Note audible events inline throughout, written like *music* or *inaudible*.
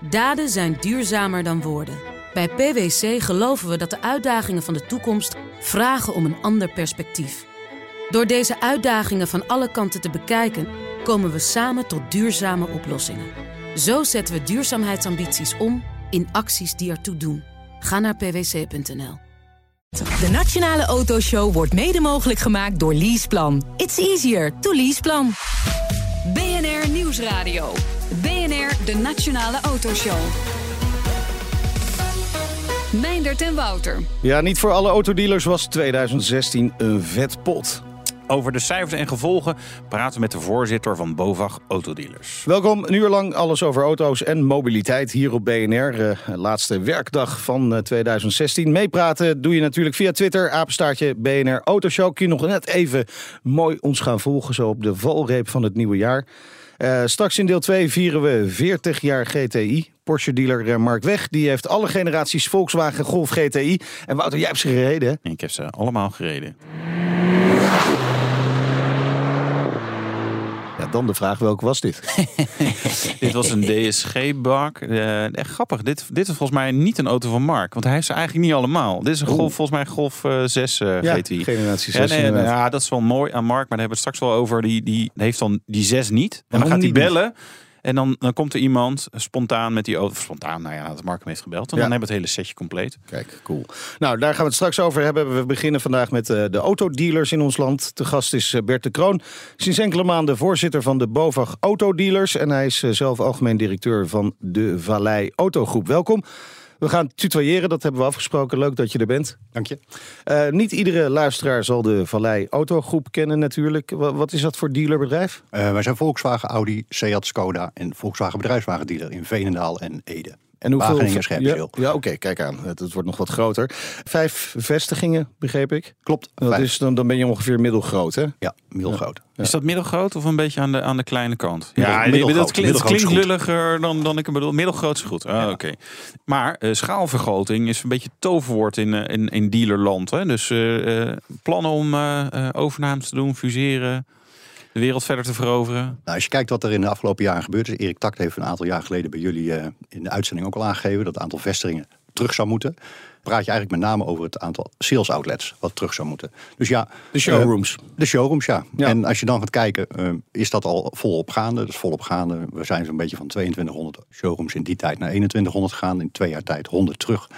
Daden zijn duurzamer dan woorden. Bij PwC geloven we dat de uitdagingen van de toekomst vragen om een ander perspectief. Door deze uitdagingen van alle kanten te bekijken, komen we samen tot duurzame oplossingen. Zo zetten we duurzaamheidsambities om in acties die ertoe doen. Ga naar pwc.nl. De Nationale Autoshow wordt mede mogelijk gemaakt door Leaseplan. It's easier to leaseplan. BNR Nieuwsradio. BNR, de Nationale Autoshow. Meindert en Wouter. Ja, niet voor alle autodealers was 2016 een vet pot. Over de cijfers en gevolgen praten we met de voorzitter van BOVAG Autodealers. Welkom, een uur lang alles over auto's en mobiliteit hier op BNR. Uh, laatste werkdag van uh, 2016. Meepraten doe je natuurlijk via Twitter, apenstaartje BNR Autoshow. Kun je nog net even mooi ons gaan volgen, zo op de valreep van het nieuwe jaar. Uh, straks in deel 2 vieren we 40 jaar GTI. Porsche-dealer Mark Weg, die heeft alle generaties Volkswagen Golf GTI. En Wouter, jij hebt ze gereden? Ik heb ze allemaal gereden. Ja, dan de vraag, welke was dit? *laughs* dit was een DSG-bak. Uh, echt grappig. Dit, dit is volgens mij niet een auto van Mark. Want hij heeft ze eigenlijk niet allemaal. Dit is een Golf, volgens mij Golf uh, 6 uh, ja, GTI. generatie 6 ja, nee, ja, dat is wel mooi aan Mark. Maar daar hebben we het straks wel over. Die, die heeft dan die 6 niet. En dan gaat hij bellen. Niet? En dan, dan komt er iemand spontaan met die auto. Spontaan, nou ja, dat Mark hem heeft gebeld. En Ja. dan hebben we het hele setje compleet. Kijk, cool. Nou, daar gaan we het straks over hebben. We beginnen vandaag met uh, de autodealers in ons land. De gast is uh, Bert de Kroon. Sinds enkele maanden voorzitter van de BOVAG Autodealers. En hij is uh, zelf algemeen directeur van de Vallei Autogroep. Welkom. We gaan tutoyeren, dat hebben we afgesproken. Leuk dat je er bent. Dank je. Uh, niet iedere luisteraar zal de Vallei Autogroep kennen natuurlijk. Wat, wat is dat voor dealerbedrijf? Uh, wij zijn Volkswagen, Audi, Seat, Skoda en Volkswagen bedrijfswagendealer in Veenendaal en Ede. En hoeveel... Wageningen en Scherpenzeel. Ja, ja oké, okay, kijk aan. Het, het, wordt nog wat groter. Vijf vestigingen, begreep ik. Klopt. Dat vijf. is, dan, dan ben je ongeveer middelgroot, hè? Ja, middelgroot. Ja. Is dat middelgroot of een beetje aan de, aan de kleine kant? Ja, middelgroot. dat klinkt, het klinkt Middelgroot lulliger dan, dan ik hem bedoel. Middelgroot is goed. Ah, ja. Oké. Okay. Maar uh, schaalvergroting is een beetje toverwoord in, uh, in, in dealerland. Hè? Dus uh, plannen om overnames te doen, fuseren de wereld verder te veroveren? Nou, als je kijkt wat er in de afgelopen jaren gebeurd is. Erik Takt heeft een aantal jaar geleden bij jullie uh, in de uitzending ook al aangegeven dat het aantal vestigingen terug zou moeten. Praat je eigenlijk met name over het aantal sales outlets wat terug zou moeten. Dus ja, de showrooms. Uh, de showrooms, ja. ja. En als je dan gaat kijken, uh, is dat al volop gaande? Dat is volop gaande. We zijn zo'n beetje van 2200 showrooms in die tijd naar 2100 gegaan. In twee jaar tijd 100 terug.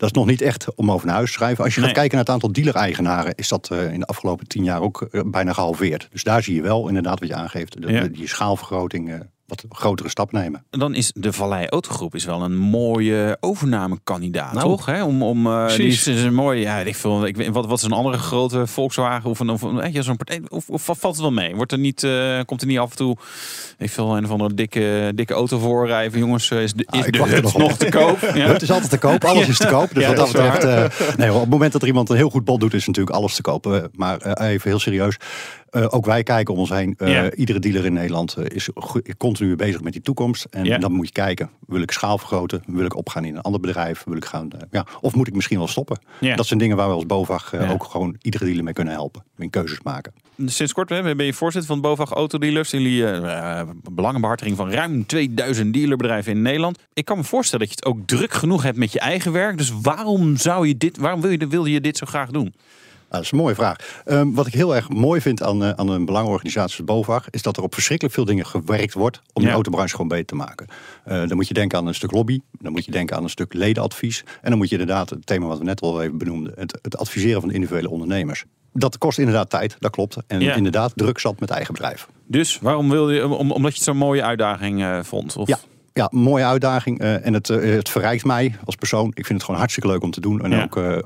Dat is nog niet echt om over naar huis te schrijven. Als je nee. gaat kijken naar het aantal dealer-eigenaren, is dat uh, in de afgelopen tien jaar ook uh, bijna gehalveerd. Dus daar zie je wel inderdaad wat je aangeeft. De, ja. die schaalvergroting. Wat grotere stap nemen. Dan is de Vallei Autogroep is wel een mooie overnamekandidaat, nou, toch? Hè? Om, om, uh, die is, is, een mooie, ja, ik veel, ik, wat, wat is een andere grote Volkswagen of een, of, een, ja, zo'n partij, of, of valt het wel mee? Wordt er niet, uh, komt er niet af en toe, ik veel een of andere dikke, dikke auto voorrijden? Jongens, is de, is ah, de hut nog, nog te koop? *laughs* Ja. Het is altijd te koop, alles is te koop. Dus ja, wat dat betreft, uh, nee, op het moment dat er iemand een heel goed bod doet, is natuurlijk alles te kopen. Maar even heel serieus. Uh, ook wij kijken om ons heen. Uh, Ja. Iedere dealer in Nederland uh, is continu bezig met die toekomst. En dan moet je kijken. Wil ik schaal vergroten? Wil ik opgaan in een ander bedrijf? Wil ik gaan, eh, ja, of moet ik misschien wel stoppen? Dat zijn dingen waar we als BOVAG eh, ook gewoon iedere dealer mee kunnen helpen. In keuzes maken. Sinds kort hè, ben je voorzitter van BOVAG Autodealers. Jullie uh, belangenbehartiging van ruim 2000 dealerbedrijven in Nederland. Ik kan me voorstellen dat je het ook druk genoeg hebt met je eigen werk. Dus waarom zou je dit, waarom wil je, wilde je dit zo graag doen? Nou, dat is een mooie vraag. Um, wat ik heel erg mooi vind aan, uh, aan een belangenorganisatie als BOVAG... is dat er op verschrikkelijk veel dingen gewerkt wordt... om Ja. de autobranche gewoon beter te maken. Uh, dan moet je denken aan een stuk lobby. Dan moet je denken aan een stuk ledenadvies. En dan moet je inderdaad, het thema wat we net al even benoemden... het, het adviseren van de individuele ondernemers. Dat kost inderdaad tijd, dat klopt. En Ja. inderdaad druk zat met eigen bedrijf. Dus waarom wilde je, om, omdat je het zo'n mooie uitdaging uh, vond? Of? Ja. Ja, mooie uitdaging. Uh, en het, uh, het verrijkt mij als persoon. Ik vind het gewoon hartstikke leuk om te doen. En Ja. ook uh,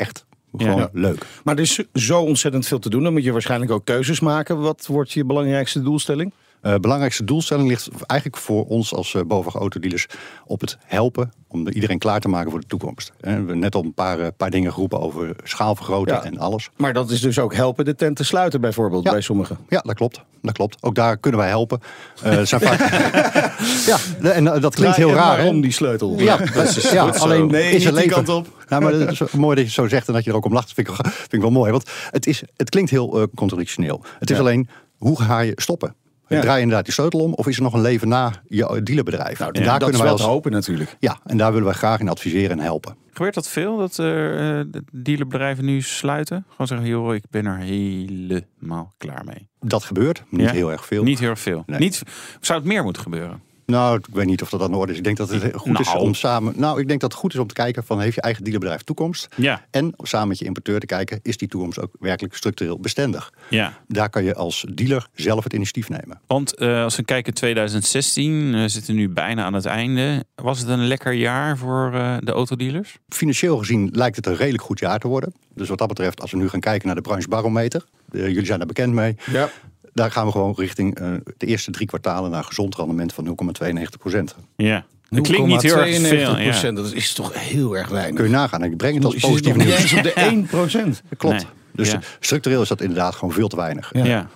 echt gewoon Ja. leuk. Maar er is zo ontzettend veel te doen. Dan moet je waarschijnlijk ook keuzes maken. Wat wordt je belangrijkste doelstelling? Uh, belangrijkste doelstelling ligt eigenlijk voor ons als uh, BOVAG autodealers op het helpen om iedereen klaar te maken voor de toekomst. We hebben net al een paar, uh, paar dingen geroepen over schaalvergroting Ja. en alles. Maar dat is dus ook helpen de tent te sluiten bijvoorbeeld Ja. bij sommigen. Ja, dat klopt. Dat klopt. Ook daar kunnen wij helpen. Uh, zijn vaak... *laughs* ja, en uh, dat klinkt heel Draai raar. om die sleutel. Ja, dat is, ja alleen Nee, is niet het die leven. kant op. Nou, maar het is mooi dat je het zo zegt en dat je er ook om lacht. Dat vind ik, wel- vind ik wel mooi. Want het, is, het klinkt heel uh, contradictioneel. Het is Ja. alleen, hoe ga je stoppen? Ja. Draai je inderdaad die sleutel om of is er nog een leven na je dealerbedrijf? Nou, en daar dat kunnen wij wel als... hopen natuurlijk. Ja, en daar willen wij graag in adviseren en helpen. Gebeurt dat veel, dat uh, dealerbedrijven nu sluiten? Gewoon zeggen, joh, ik ben er helemaal klaar mee. Dat gebeurt, niet heel erg veel. Niet heel erg veel. Niet, zou het meer moeten gebeuren? Nou, ik weet niet of dat aan de orde is. Ik denk dat het goed is nou. om samen. Nou, ik denk dat het goed is om te kijken van heeft je eigen dealerbedrijf toekomst? Ja. En samen met je importeur te kijken, is die toekomst ook werkelijk structureel bestendig? Ja. Daar kan je als dealer zelf het initiatief nemen. Want uh, als we kijken 2016, we zitten nu bijna aan het einde. Was het een lekker jaar voor uh, de autodealers? Financieel gezien lijkt het een redelijk goed jaar te worden. Dus wat dat betreft, als we nu gaan kijken naar de branchebarometer, uh, jullie zijn daar bekend mee. Ja daar gaan we gewoon richting uh, de eerste drie kwartalen naar een gezond rendement van 0,92 procent. Ja. Dat klinkt niet heel erg veel. Ja. Dat is toch heel erg weinig. Kun je nagaan. Ik breng het als positief nieuws. Niet eens op de *laughs* 1 procent. Klopt. Nee. Dus ja. structureel is dat inderdaad gewoon veel te weinig. Ja. ja.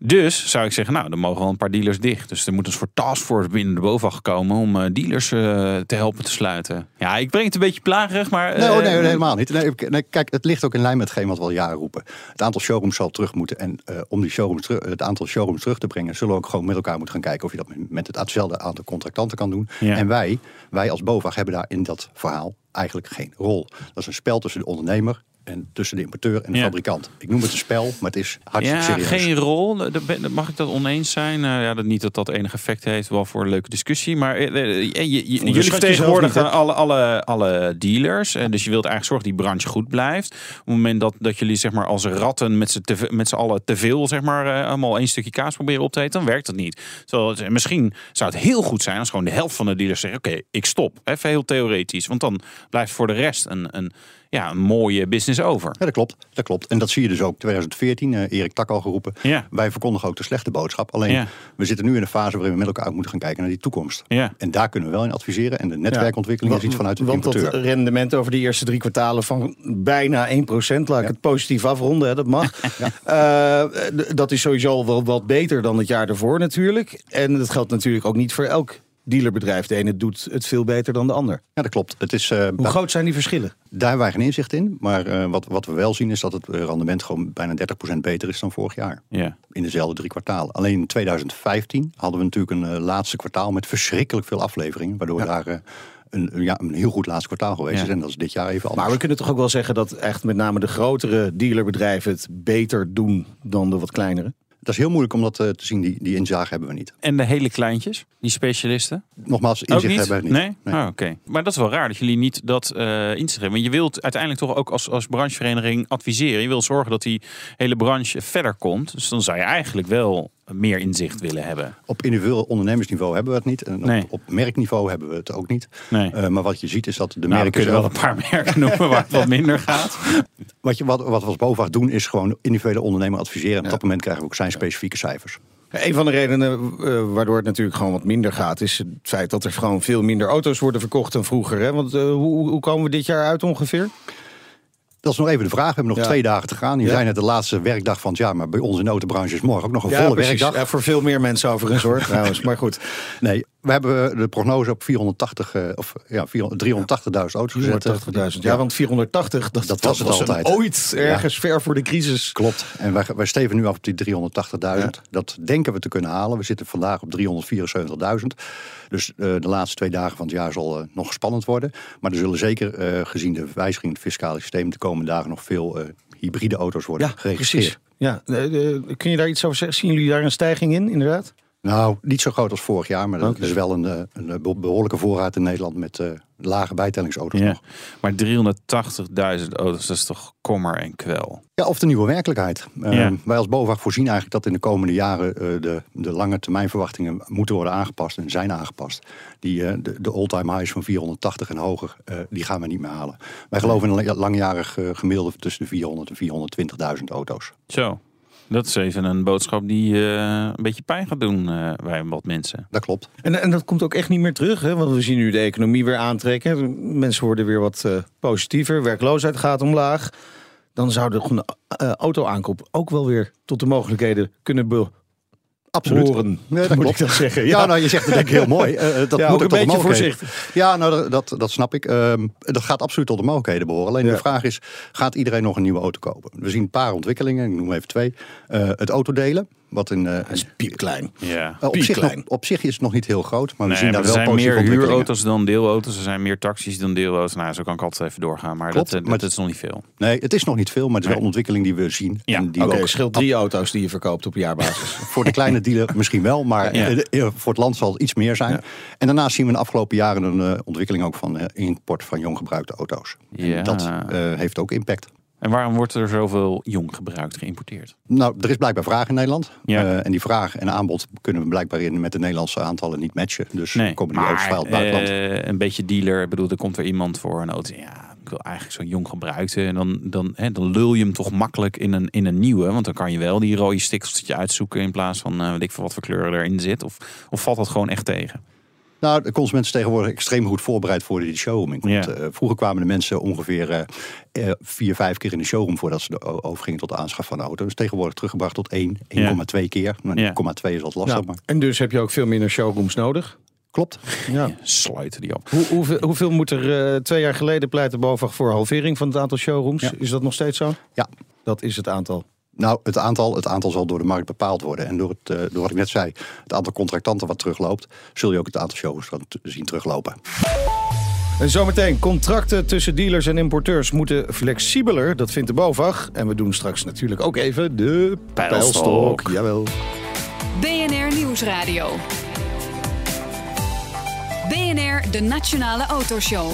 Dus zou ik zeggen, nou, dan mogen wel een paar dealers dicht. Dus er moet een soort taskforce binnen de BOVAG komen om uh, dealers uh, te helpen te sluiten. Ja, ik breng het een beetje plagerig, maar... Uh, nee, oh, nee, helemaal niet. Nee, nee, kijk, het ligt ook in lijn met hetgeen wat we al jaren roepen. Het aantal showrooms zal terug moeten. En om die showrooms terug, het aantal showrooms terug te brengen... zullen we ook gewoon met elkaar moeten gaan kijken... of je dat met hetzelfde aantal contractanten kan doen. Ja. En wij, wij als BOVAG hebben daar in dat verhaal eigenlijk geen rol. Dat is een spel tussen de ondernemer en tussen de importeur en de fabrikant. Ik noem het een spel, maar het is hartstikke ja, serieus. geen rol. Mag ik dat oneens zijn? Uh, ja, dat niet dat dat enig effect heeft, wel voor een leuke discussie. Maar uh, je, je, jullie vertegenwoordigen alle, alle, alle dealers. En dus je wilt eigenlijk zorgen dat die branche goed blijft. Op het moment dat, dat jullie zeg maar, als ratten met z'n, allen te veel zeg maar, allemaal één stukje kaas proberen op te eten, dan werkt dat niet. Misschien zou het heel goed zijn als gewoon de helft van de dealers zeggen: Oké, ik stop. Even heel theoretisch. Want dan blijft voor de rest een, een ja, een mooie business over. Ja, dat klopt. Dat klopt. En dat zie je dus ook 2014, uh, Erik Tak al geroepen. Ja. Wij verkondigen ook de slechte boodschap. Alleen, ja. we zitten nu in een fase waarin we met elkaar moeten gaan kijken naar die toekomst. Ja. En daar kunnen we wel in adviseren. En de netwerkontwikkeling is iets vanuit de Want importeur. dat rendement over de eerste drie kwartalen van bijna 1%, laat ik het positief afronden, hè, dat mag. *laughs* uh, dat is sowieso wel wat beter dan het jaar ervoor natuurlijk. En dat geldt natuurlijk ook niet voor elk dealerbedrijf. De ene doet het veel beter dan de ander. Ja, dat klopt. Het is, uh, Hoe groot zijn die verschillen? Daar hebben wij geen inzicht in. Maar uh, wat, wat we wel zien is dat het rendement gewoon bijna 30% beter is dan vorig jaar. Ja. In dezelfde drie kwartalen. Alleen in 2015 hadden we natuurlijk een uh, laatste kwartaal met verschrikkelijk veel afleveringen. Waardoor ja. daar... Een, ja, een heel goed laatste kwartaal geweest is. En dat is dit jaar even anders. Maar we kunnen toch ook wel zeggen dat echt met name de grotere dealerbedrijven het beter doen dan de wat kleinere? Dat is heel moeilijk om dat uh, te zien. Die, die inzage hebben we niet. En de hele kleintjes, die specialisten? Nogmaals, inzicht hebben we niet. Nee? nee. Oh, Oké. Maar dat is wel raar dat jullie niet dat uh, inzicht hebben. Want je wilt uiteindelijk toch ook als, als branchevereniging adviseren. Je wilt zorgen dat die hele branche verder komt. Dus dan zou je eigenlijk wel meer inzicht willen hebben. Op individueel ondernemersniveau hebben we het niet. En nee. op, op, merkniveau hebben we het ook niet. Nee. Uh, maar wat je ziet is dat de nou, merken... kunnen wel een paar merken noemen waar het wat *laughs* minder gaat. Wat, je, wat, wat we als BOVAG doen is gewoon individuele ondernemer adviseren. En op dat moment krijgen we ook zijn specifieke cijfers. Een van de redenen uh, waardoor het natuurlijk gewoon wat minder gaat... is het feit dat er gewoon veel minder auto's worden verkocht dan vroeger. Hè? Want uh, hoe, hoe komen we dit jaar uit ongeveer? Dat is nog even de vraag. We hebben nog ja. twee dagen te gaan. Je zijn het de laatste werkdag van het jaar. Maar bij de autobranche is morgen ook nog een volle precies. werkdag. Ja, voor veel meer mensen overigens hoor. *laughs* trouwens. Maar goed. Nee, we hebben de prognose op 480 uh, of ja, 380.000 auto's gezet. 480.000. Ja, want 480, dat, dat was het was altijd. Ooit ergens ver voor de crisis. Klopt. En wij, wij steven nu af op die 380.000. Dat denken we te kunnen halen. We zitten vandaag op 374.000. Dus uh, de laatste twee dagen van het jaar zal uh, nog spannend worden. Maar er zullen zeker, uh, gezien de wijziging in het fiscale systeem, de komende dagen nog veel hybride auto's worden ja, geregistreerd. Precies. Ja, kun je daar iets over zeggen? Zien jullie daar een stijging in, inderdaad? Nou, niet zo groot als vorig jaar, maar dat okay. is wel een, een, behoorlijke voorraad in Nederland met uh, lage bijtellingsauto's ja. nog. Maar 380.000 auto's, dat is toch kommer en kwel? Ja, of de nieuwe werkelijkheid. Ja. Uh, wij als BOVAG voorzien eigenlijk dat in de komende jaren uh, de, de lange termijn verwachtingen moeten worden aangepast en zijn aangepast. Die, de, de all-time highs van 480 en hoger, die gaan we niet meer halen. Wij geloven in een langjarig gemiddelde tussen de 400 en 420.000 auto's. Zo. Dat is even een boodschap die uh, een beetje pijn gaat doen uh, bij wat mensen. Dat klopt. En, en dat komt ook echt niet meer terug, hè? want we zien nu de economie weer aantrekken. Mensen worden weer wat uh, positiever, werkloosheid gaat omlaag. Dan zou de auto-aankoop ook wel weer tot de mogelijkheden kunnen be Absoluut. Horen, nee, dat *laughs* moet klopt. ik dat zeggen. Ja. ja, nou, je zegt het denk ik heel mooi. Uh, dat ja, moet ook een beetje voorzichtig. Ja, nou, dat, dat snap ik. Um, dat gaat absoluut tot de mogelijkheden behoren. Alleen ja. de vraag is, gaat iedereen nog een nieuwe auto kopen? We zien een paar ontwikkelingen, ik noem even twee. Uh, het autodelen. Wat in, uh, is piepklein. Ja. Uh, op, zich nog, op zich is het nog niet heel groot, maar we zien daar wel Er zijn meer huurauto's dan deelauto's. Er zijn meer taxis dan deelauto's. Nou, zo kan ik altijd even doorgaan. Maar, Klopt, dat, maar dat is nog niet veel. Nee, het is nog niet veel, maar het is wel een ontwikkeling die we zien. Ja. Oké, okay, scheelt drie auto's die je verkoopt op jaarbasis. *laughs* voor de kleine dealer misschien wel, maar ja. voor het land zal het iets meer zijn. Ja. En daarnaast zien we in de afgelopen jaren een uh, ontwikkeling ook van uh, import van jong gebruikte auto's. En dat uh, heeft ook impact. En waarom wordt er zoveel jong gebruikt geïmporteerd? Nou, er is blijkbaar vraag in Nederland. Ja. Uh, en die vraag en aanbod kunnen we blijkbaar in met de Nederlandse aantallen niet matchen. Dus nee, komen die auto's uit het buitenland. Uh, een beetje dealer, ik bedoel, er komt er iemand voor een auto. Ja, ik wil eigenlijk zo'n jong gebruikte. En dan, dan, hè, dan lul je hem toch makkelijk in een, in een nieuwe. Want dan kan je wel die rode stikseltje uitzoeken in plaats van uh, weet ik veel wat voor kleur erin zit. Of, of valt dat gewoon echt tegen? Nou, de consument is tegenwoordig extreem goed voorbereid voor die showroom komt. Ja. Uh, vroeger kwamen de mensen ongeveer uh, vier, vijf keer in de showroom voordat ze overgingen tot de aanschaf van de auto. Dus tegenwoordig teruggebracht tot 1, 1,2 ja. keer. Nou, 1,2 is wat lastig. Ja. Maar... En dus heb je ook veel minder showrooms nodig? Klopt. Ja. Sluiten die op. Hoe, hoeveel, hoeveel moet er uh, twee jaar geleden pleiten boven voor halvering van het aantal showrooms? Ja. Is dat nog steeds zo? Ja. Dat is het aantal. Nou, het aantal, het aantal zal door de markt bepaald worden. En door, het, uh, door wat ik net zei, het aantal contractanten wat terugloopt, zul je ook het aantal shows zien teruglopen. En zometeen, contracten tussen dealers en importeurs moeten flexibeler. Dat vindt de BOVAG. En we doen straks natuurlijk ook even de pijlstok. pijlstok. Jawel. BNR Nieuwsradio. BNR, de Nationale Autoshow.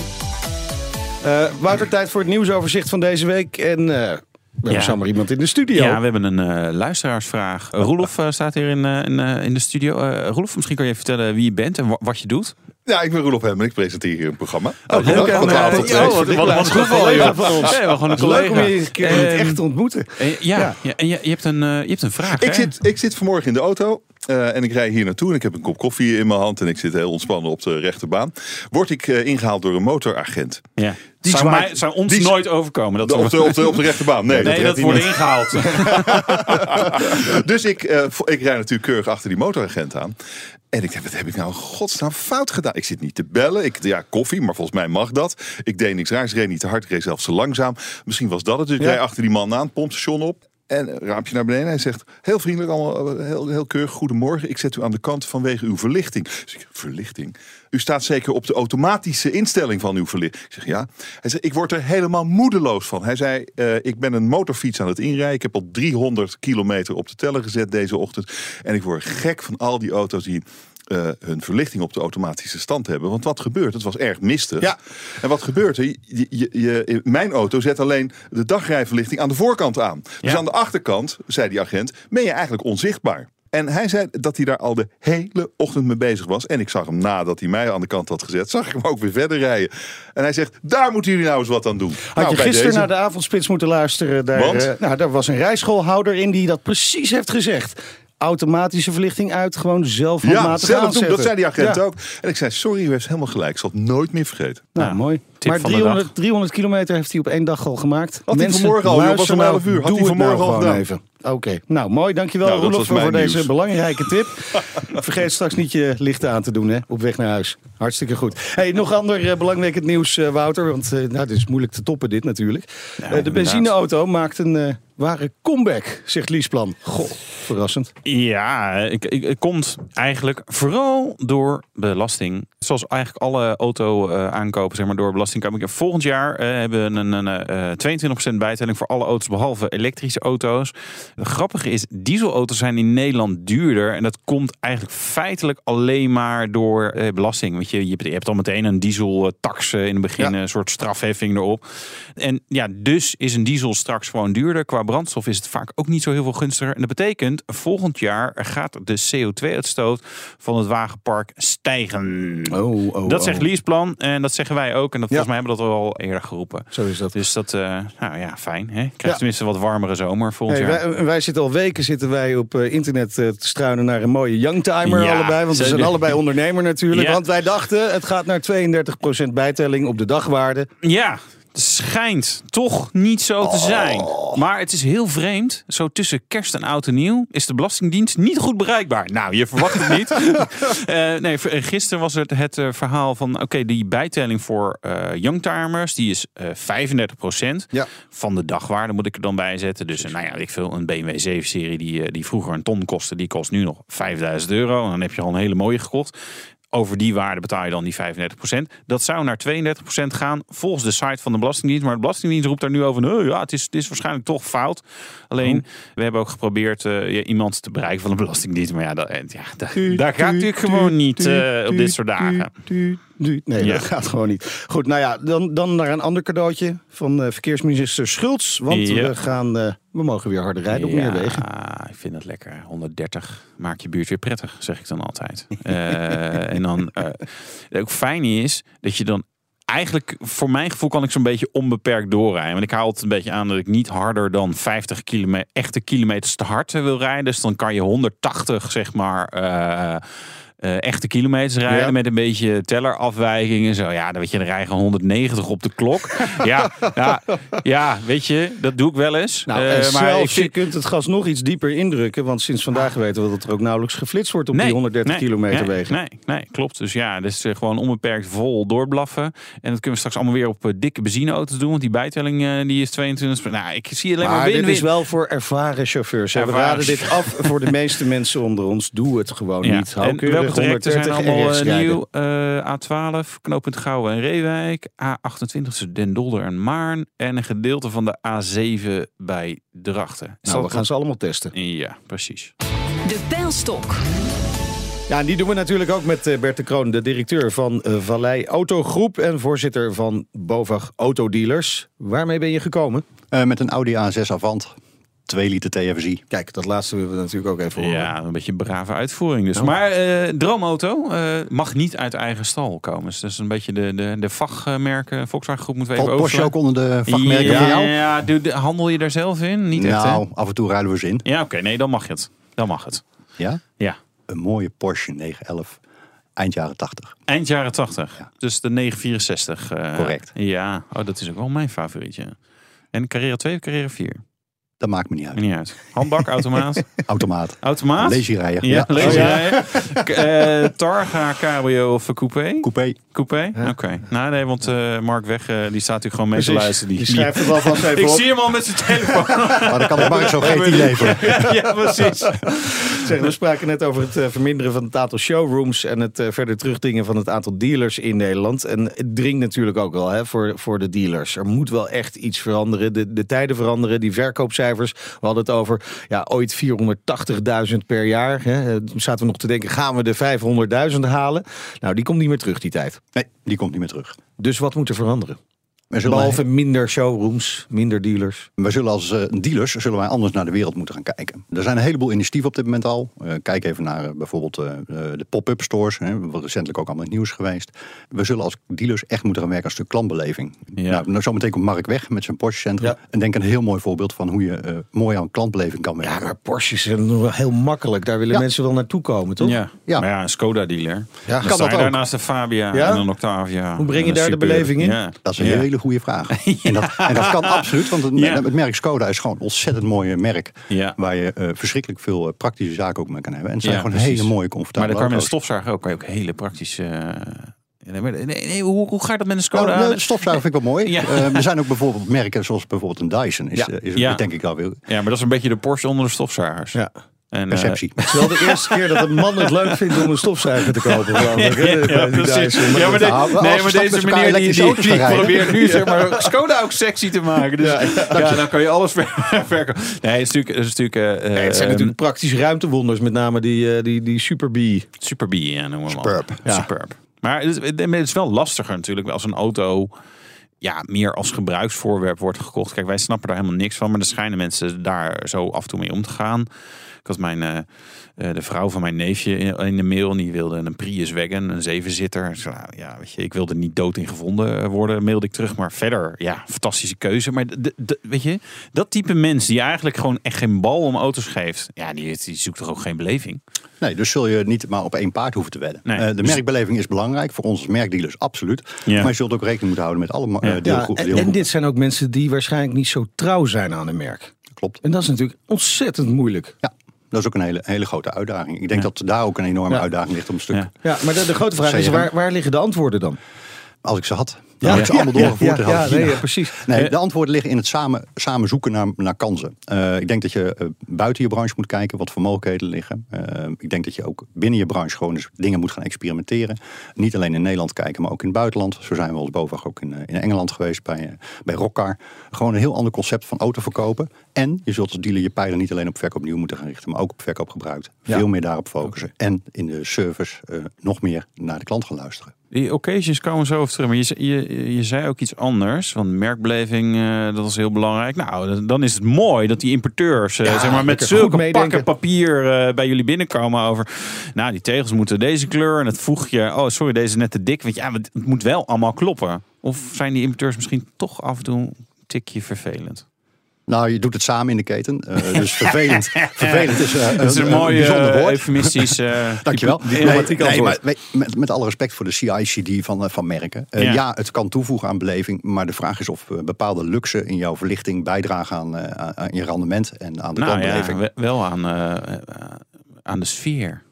Uh, Wouter, tijd voor het nieuwsoverzicht van deze week. En uh, we hebben zomaar iemand in de studio. Ja, we hebben een uh, luisteraarsvraag. Roelof staat hier in, in, in de studio. Roelof, misschien kan je vertellen wie je bent en wat je doet. Ja, ik ben Roelof Hemmen. Ik presenteer hier een programma. Oh, leuk. En, uh, ja, wat, een toeval gewoon collega. Leuk om je een keer uh, echt te ontmoeten. Uh, ja, ja. ja, en je, je, hebt een, uh, je hebt een vraag. Ik zit, ik zit vanmorgen in de auto. Uh, en ik rij hier naartoe en ik heb een kop koffie in mijn hand en ik zit heel ontspannen op de rechterbaan. Word ik uh, ingehaald door een motoragent. Ja. Die zou, zwaait, mij, zou ons die nooit overkomen. Dat de, op, de, op, de, op de rechterbaan. Nee, nee dat, dat wordt ingehaald. *laughs* dus ik, uh, ik rij natuurlijk keurig achter die motoragent aan. En ik denk, wat heb ik nou godsnaam fout gedaan? Ik zit niet te bellen. Ik, ja, koffie, maar volgens mij mag dat. Ik deed niks raars. Reed niet te hard. Reed zelfs te langzaam. Misschien was dat het. Dus ik ja. rijd achter die man aan. Pompstation op. En raampje naar beneden. Hij zegt, heel vriendelijk, allemaal heel, heel keurig. Goedemorgen, ik zet u aan de kant vanwege uw verlichting. Dus ik, verlichting? U staat zeker op de automatische instelling van uw verlichting. Ik zeg, ja. Hij zegt, ik word er helemaal moedeloos van. Hij zei, uh, ik ben een motorfiets aan het inrijden. Ik heb al 300 kilometer op de teller gezet deze ochtend. En ik word gek van al die auto's die uh, hun verlichting op de automatische stand hebben. Want wat gebeurt? Het was erg mistig. Ja. En wat gebeurt er? Je, je, je, mijn auto zet alleen de dagrijverlichting aan de voorkant aan. Dus Ja. aan de achterkant, zei die agent, ben je eigenlijk onzichtbaar. En hij zei dat hij daar al de hele ochtend mee bezig was. En ik zag hem nadat hij mij aan de kant had gezet, zag ik hem ook weer verder rijden. En hij zegt, daar moeten jullie nou eens wat aan doen. Had nou, je gisteren deze- naar de avondspits moeten luisteren? Daar, Want? eh, nou, daar was een rijschoolhouder in die dat precies heeft gezegd. Automatische verlichting uit, gewoon zelf Ja, zelf doen. Dat zei die agent Ja. ook. En ik zei, sorry, u heeft helemaal gelijk. Ik zal het nooit meer vergeten. Nou, Ja, mooi. tip Maar van de 300, 300 kilometer heeft hij op één dag al gemaakt. Had hij Mensen, vanmorgen al, joh, was om nou, 11 uur. Had hij het nou vanmorgen al gedaan. even. Oké, nou mooi. Dankjewel Nou, Roelof voor deze belangrijke tip. *laughs* Vergeet straks niet je lichten aan te doen hè, op weg naar huis. Hartstikke goed. Hey, nog ander eh, belangrijk het nieuws, eh, Wouter. Want eh, nou, het is moeilijk te toppen dit natuurlijk. Eh, de inderdaad. benzineauto maakt een eh, ware comeback, zegt Liesplan. Goh, verrassend. Ja, ik, ik, het komt eigenlijk vooral door belasting. Zoals eigenlijk alle auto-aankopen, zeg maar, door belasting komen. Volgend jaar eh, hebben we een, een, eh 22% bijtelling voor alle auto's, behalve elektrische auto's. Het grappige is, dieselauto's zijn in Nederland duurder. En dat komt eigenlijk feitelijk alleen maar door eh, belasting. Want je, je, hebt- je hebt al meteen een dieseltax eh, in het begin, Ja. een soort strafheffing erop. En ja, dus is een diesel straks gewoon duurder. Qua brandstof is het vaak ook niet zo heel veel gunstiger. En dat betekent, volgend jaar gaat de CO2-uitstoot van het wagenpark stijgen. Oh, oh, dat zegt oh. Leaseplan en dat zeggen wij ook. En dat, Ja. volgens mij hebben we dat al eerder geroepen. Zo is dat. Dus dat, eh, nou ja, fijn. Hè? Krijgt Ja. tenminste wat warmere zomer volgend Hey, jaar. wij, wij zitten al weken zitten wij op eh, internet eh, te struinen naar een mooie youngtimer Ja, allebei. Want we zijn allebei *laughs* ondernemer natuurlijk. Want wij dachten het gaat naar 32% bijtelling op de dagwaarde. Ja, schijnt toch niet zo te zijn. Oh. Maar het is heel vreemd. Zo tussen kerst en oud en nieuw is de Belastingdienst niet goed bereikbaar. Nou, je verwacht het niet. *laughs* Eh, nee, v- gisteren was het het eh, verhaal van... oké, die bijtelling voor eh youngtimers... die is eh 35% Ja. van de dagwaarde, moet ik er dan bij zetten. Dus eh, nou ja, ik veel, een BMW 7-serie die, eh, die vroeger een ton kostte... die kost nu nog 5000 euro. En dan heb je al een hele mooie gekocht. Over die waarde betaal je dan die 35%. Dat zou naar 32% gaan volgens de site van de Belastingdienst. Maar de Belastingdienst roept daar nu over. Nou ja, het is, het is waarschijnlijk toch fout. Alleen, we hebben ook geprobeerd eh, ja, iemand te bereiken van de Belastingdienst. Maar ja, dat, en ja daar, daar gaat natuurlijk gewoon niet eh, op dit soort dagen. Nee, Ja. dat gaat gewoon niet. Goed, nou ja, dan, dan naar een ander cadeautje van eh, verkeersminister Schultz. Want Ja. we, gaan, eh, we mogen weer harder rijden op meer wegen. Ik vind dat lekker. 130 maak je buurt weer prettig, zeg ik dan altijd. *laughs* Eh, en dan eh, ook fijn is dat je dan eigenlijk, voor mijn gevoel, kan ik zo'n beetje onbeperkt doorrijden. Want ik hou altijd een beetje aan dat ik niet harder dan 50 kilometer, echte kilometers te hard eh, wil rijden. Dus dan kan je 180, zeg maar. Eh, echte kilometers rijden Ja. met een beetje tellerafwijkingen. Zo ja, dan weet je, dan rijden 190 op de klok. *laughs* ja, ja, ja, weet je, dat doe ik wel eens. Nou, Eh, maar ik zelfs, vind- je kunt het gas nog iets dieper indrukken. Want sinds vandaag weten we dat er ook nauwelijks geflitst wordt op die 130 nee, kilometer nee, wegen. Nee, nee, klopt. Dus ja, dus eh, gewoon onbeperkt vol doorblaffen. En dat kunnen we straks allemaal weer op dikke benzineauto's doen. Want die bijtelling die is 22. Nou, ik zie alleen maar, Maar win, dit is wel voor ervaren chauffeurs. hè. We Ervaren raden dit af voor de meeste mensen onder ons. Doe het gewoon Ja. niet. Hou welke keurig trajecten zijn 130 en allemaal eh, nieuw? Eh, A12, knooppunt Gouwen en Reewijk. A28 tussen Den Dolder en Maarn. En een gedeelte van de A7 bij Drachten. Is Nou, we gaan ze allemaal testen. Ja, precies. De pijlstok. Ja, en die doen we natuurlijk ook met eh, Bert de Kroon, de directeur van Vallei Autogroep en voorzitter van Bovag Autodealers. Waarmee ben je gekomen? Eh, met een Audi A6 Avant. 2 liter TFSI. Kijk, dat laatste willen we natuurlijk ook even horen. Ja, een beetje een brave uitvoering dus. Oh. Maar eh, droomauto eh, mag niet uit eigen stal komen. Dus dat is een beetje de, de, de vakmerken. Volkswagen Groep moeten we even Valt Porsche ook onder de vakmerken ja, van jou? Ja, doe- de- handel je daar zelf in? Niet echt, hè? nou, af en toe ruilen we ze in. Ja, oké. nee, dan mag het. Dan mag het. Ja? Ja. Een mooie Porsche 911. Eind jaren 80. Eind jaren 80. Ja. Dus de 964. eh, Correct. Ja, oh, dat is ook wel mijn favorietje. En Carrera 2 of Carrera 4? Dat maakt me niet uit. Niet uit. Handbak, automaat. *laughs* Automaat. Automaat? Lazy rijden. Ja, Ja. Oh, eh, Targa, cabrio of coupé? Coupé. Coupé? Oké. Nou nee, want eh, Mark Weg, eh, die staat natuurlijk gewoon mee te luisteren. Die, Die schrijft het alvast even *laughs* ik op. zie hem al met zijn telefoon. Maar dan kan ik Mark zo GT leveren. *laughs* ja, precies. Zeg, we spraken net over het eh, verminderen van het aantal showrooms en het eh, verder terugdringen van het aantal dealers in Nederland. En het dringt natuurlijk ook wel hè, voor, voor de dealers. Er moet wel echt iets veranderen. De, de tijden veranderen, die verkoopcijfers. We hadden het over ja, ooit 480.000 per jaar. Hè. Toen zaten we nog te denken, gaan we de 500.000 halen? Nou, die komt niet meer terug die tijd. Nee, die komt niet meer terug. Dus wat moet er veranderen? We zullen, Behalve minder showrooms, minder dealers. we zullen als eh, dealers zullen wij anders naar de wereld moeten gaan kijken. Er zijn een heleboel initiatieven op dit moment al. Eh, kijk even naar eh, bijvoorbeeld de pop-up stores. Hè, wat recentelijk ook allemaal het nieuws geweest. We zullen als dealers echt moeten gaan werken aan een stuk klantbeleving. Ja. Nou, nou, zometeen komt Mark weg met zijn Porsche Centrum. Ja. En denk een heel mooi voorbeeld van hoe je eh, mooi aan klantbeleving kan werken. Ja, maar Porsches zijn nog wel heel makkelijk. Daar willen Ja. mensen wel naartoe komen, toch? Ja. Ja. maar ja, een Skoda-dealer. Ja, dan kan sta dat daar ook. naast de Fabia Ja? en een Octavia. Hoe breng je daar de beleving in? Ja. Dat is een Ja. hele goede vraag. *laughs* En, dat, en dat kan absoluut, want het, Ja. het merk Skoda is gewoon een ontzettend mooi merk. Ja. Waar je eh, verschrikkelijk veel eh, praktische zaken ook mee kan hebben. En het zijn gewoon precies. hele mooie, Maar comfortabele dan kan je met een stofzuiger ook, kan je ook hele praktische... eh, nee, maar- nee, nee, hoe, hoe gaat dat met een Skoda? Nou, stofzuiger vind ik wel mooi. *laughs* Ja. Eh, er zijn ook bijvoorbeeld merken zoals bijvoorbeeld een Dyson. Is, Ja. eh, is Ja. denk ik wel weer Ja, maar dat is een beetje de Porsche onder de stofzuigers. Ja. En, perceptie. Het is wel de eerste keer dat een man het leuk vindt om een stofzuiger te kopen. *laughs* ja, precies. Ja, maar, de- Nou, nee, maar deze meneer die, die, die probeert nu zeg maar Skoda ook sexy te maken. Dus ja, dan kan je alles ver- *laughs* verkopen. Nee, het is natuurlijk, het is natuurlijk eh, Nee, het zijn eh, natuurlijk praktische ruimtewonders. Met name die, die, die Super B. Super B, ja, noemen we hem Superb. Superb. Maar het is, het is wel lastiger natuurlijk als een auto ja, meer als gebruiksvoorwerp wordt gekocht. Kijk, wij snappen daar helemaal niks van, maar er schijnen mensen daar zo af en toe mee om te gaan. Ik had mijn, eh, eh, de vrouw van mijn neefje in, in de mail en die wilde een Prius Wagon, een zevenzitter. Ik zei, nou, ja, weet je, ik wilde niet dood in gevonden worden, mailde ik terug. Maar verder, ja, fantastische keuze. Maar de, de- weet je, dat type mens die eigenlijk gewoon echt geen bal om auto's geeft, ja, die, die zoekt toch ook geen beleving? Nee, dus zul je niet maar op één paard hoeven te wedden. Nee, uh, de dus... merkbeleving is belangrijk, voor ons als merkdealers absoluut. Ja. Maar je zult ook rekening moeten houden met alle deelgroepen. En, en, dit zijn ook mensen die waarschijnlijk niet zo trouw zijn aan een merk. Klopt. En dat is natuurlijk ontzettend moeilijk. Ja. Dat is ook een hele, hele grote uitdaging. Ik denk dat daar ook een enorme uitdaging ligt om een stuk. Ja, maar de, de grote vraag is: waar, waar liggen de antwoorden dan? Als ik ze had. Ja, ik ze allemaal doorgevoerd ja, ja, nee, precies. Nee, de antwoorden liggen in het samen, samen zoeken naar, naar kansen. Uh, ik denk dat je uh, buiten je branche moet kijken wat voor mogelijkheden liggen. Uh, ik denk dat je ook binnen je branche gewoon eens dingen moet gaan experimenteren. Niet alleen in Nederland kijken, maar ook in het buitenland. Zo zijn we als boven ook in, in Engeland geweest bij, bij Rockcar. Gewoon een heel ander concept van auto verkopen. En je zult als dealer je pijlen niet alleen op verkoop nieuw moeten gaan richten, maar ook op verkoop gebruikt. Veel meer daarop focussen. En in de service nog meer naar de klant gaan luisteren. Die occasions komen zo over terug. Maar je, je, je zei ook iets anders. Want merkbeleving, uh, dat is heel belangrijk. Nou, dan is het mooi dat die importeurs uh, zeg maar, met zulke pakken papier uh, bij jullie binnenkomen over... Nou, die tegels moeten deze kleur. En het voeg je... Oh, sorry, deze is net te dik. Want ja, het moet wel allemaal kloppen. Of zijn die importeurs misschien toch af en toe een tikje vervelend? Nou, je doet het samen in de keten. Uh, dus *laughs* vervelend, vervelend is, uh, is een, een mooi bijzonder woord. eufemistisch. Uh, *laughs* Dankjewel. Diplomatiek nee, nee, met, met, alle respect voor de CICD van, van merken. Ja. ja. het kan toevoegen aan beleving. Maar de vraag is of bepaalde luxe in jouw verlichting bijdragen aan, aan je rendement en aan de nou, klantbeleving. Ja, wel aan, aan de sfeer.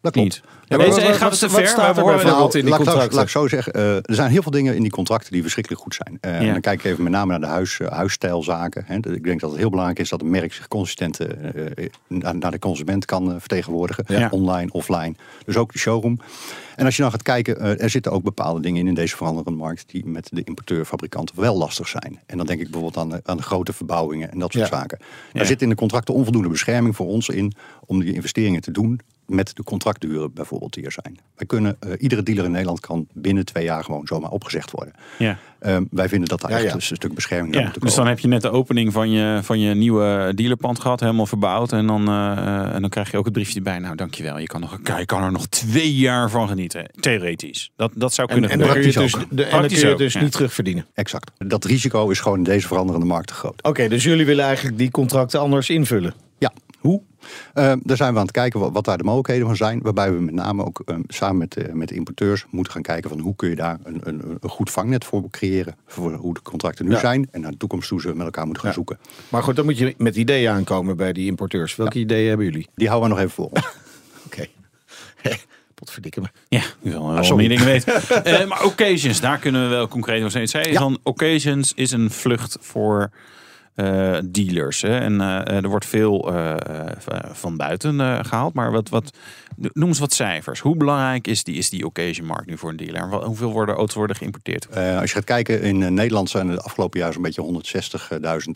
Dat klopt. Niet. Ja, maar gaat te ver. Staat er bijvoorbeeld in die contracten? Laat ik zo zeggen, uh, er zijn heel veel dingen in die contracten die verschrikkelijk goed zijn. Uh, ja. Dan kijk ik even met name naar de huis, uh, huisstijlzaken. Hè. Ik denk dat het heel belangrijk is dat een merk zich consistent naar de consument kan vertegenwoordigen. Ja. Online, offline. Dus ook de showroom. En als je dan gaat kijken, er zitten ook bepaalde dingen in in deze veranderende markt die met de importeur-fabrikanten wel lastig zijn. En dan denk ik bijvoorbeeld aan de, aan grote verbouwingen en dat soort zaken. Daar zit in de contracten onvoldoende bescherming voor ons in om die investeringen te doen met de contractduren bijvoorbeeld die er zijn. Wij kunnen, uh, iedere dealer in Nederland kan binnen twee jaar gewoon zomaar opgezegd worden. Ja. Um, wij vinden dat daar echt een stuk bescherming ja, Dus dan heb je net de opening van je, van je nieuwe dealerpand gehad, helemaal verbouwd. En dan, uh, en dan krijg je ook het briefje erbij. Nou, dankjewel. Je kan, nog, je kan er nog twee jaar van genieten. Theoretisch. Dat, dat zou kunnen en, en, kun je dus, de, en dan kun je dus niet terugverdienen. Exact. Dat risico is gewoon in deze veranderende markt te groot. Oké, dus jullie willen eigenlijk die contracten anders invullen? Ja. Hoe? Uh, daar zijn we aan het kijken wat, wat, daar de mogelijkheden van zijn. Waarbij we met name ook um, samen met, uh, met de importeurs moeten gaan kijken van hoe kun je daar een, een, een goed vangnet voor creëren. Voor hoe de contracten nu ja. zijn en naar de toekomst toe ze met elkaar moeten gaan ja. zoeken. Maar goed, dan moet je met ideeën aankomen bij die importeurs. Welke ja. ideeën hebben jullie? Die houden we nog even voor ons. *laughs* Oké. Potverdikke me. Ja, je wil wel meer dingen weten. uh, *laughs* maar occasions, daar kunnen we wel concreet over zijn. Zei van occasions is een vlucht voor uh, dealers. Hè? En uh, er wordt veel van buiten gehaald. Maar wat, wat, noem eens wat cijfers. Hoe belangrijk is die, is die occasion markt nu voor een dealer? Hoeveel worden auto's worden geïmporteerd? als je gaat kijken, in Nederland zijn er de afgelopen jaar zo'n beetje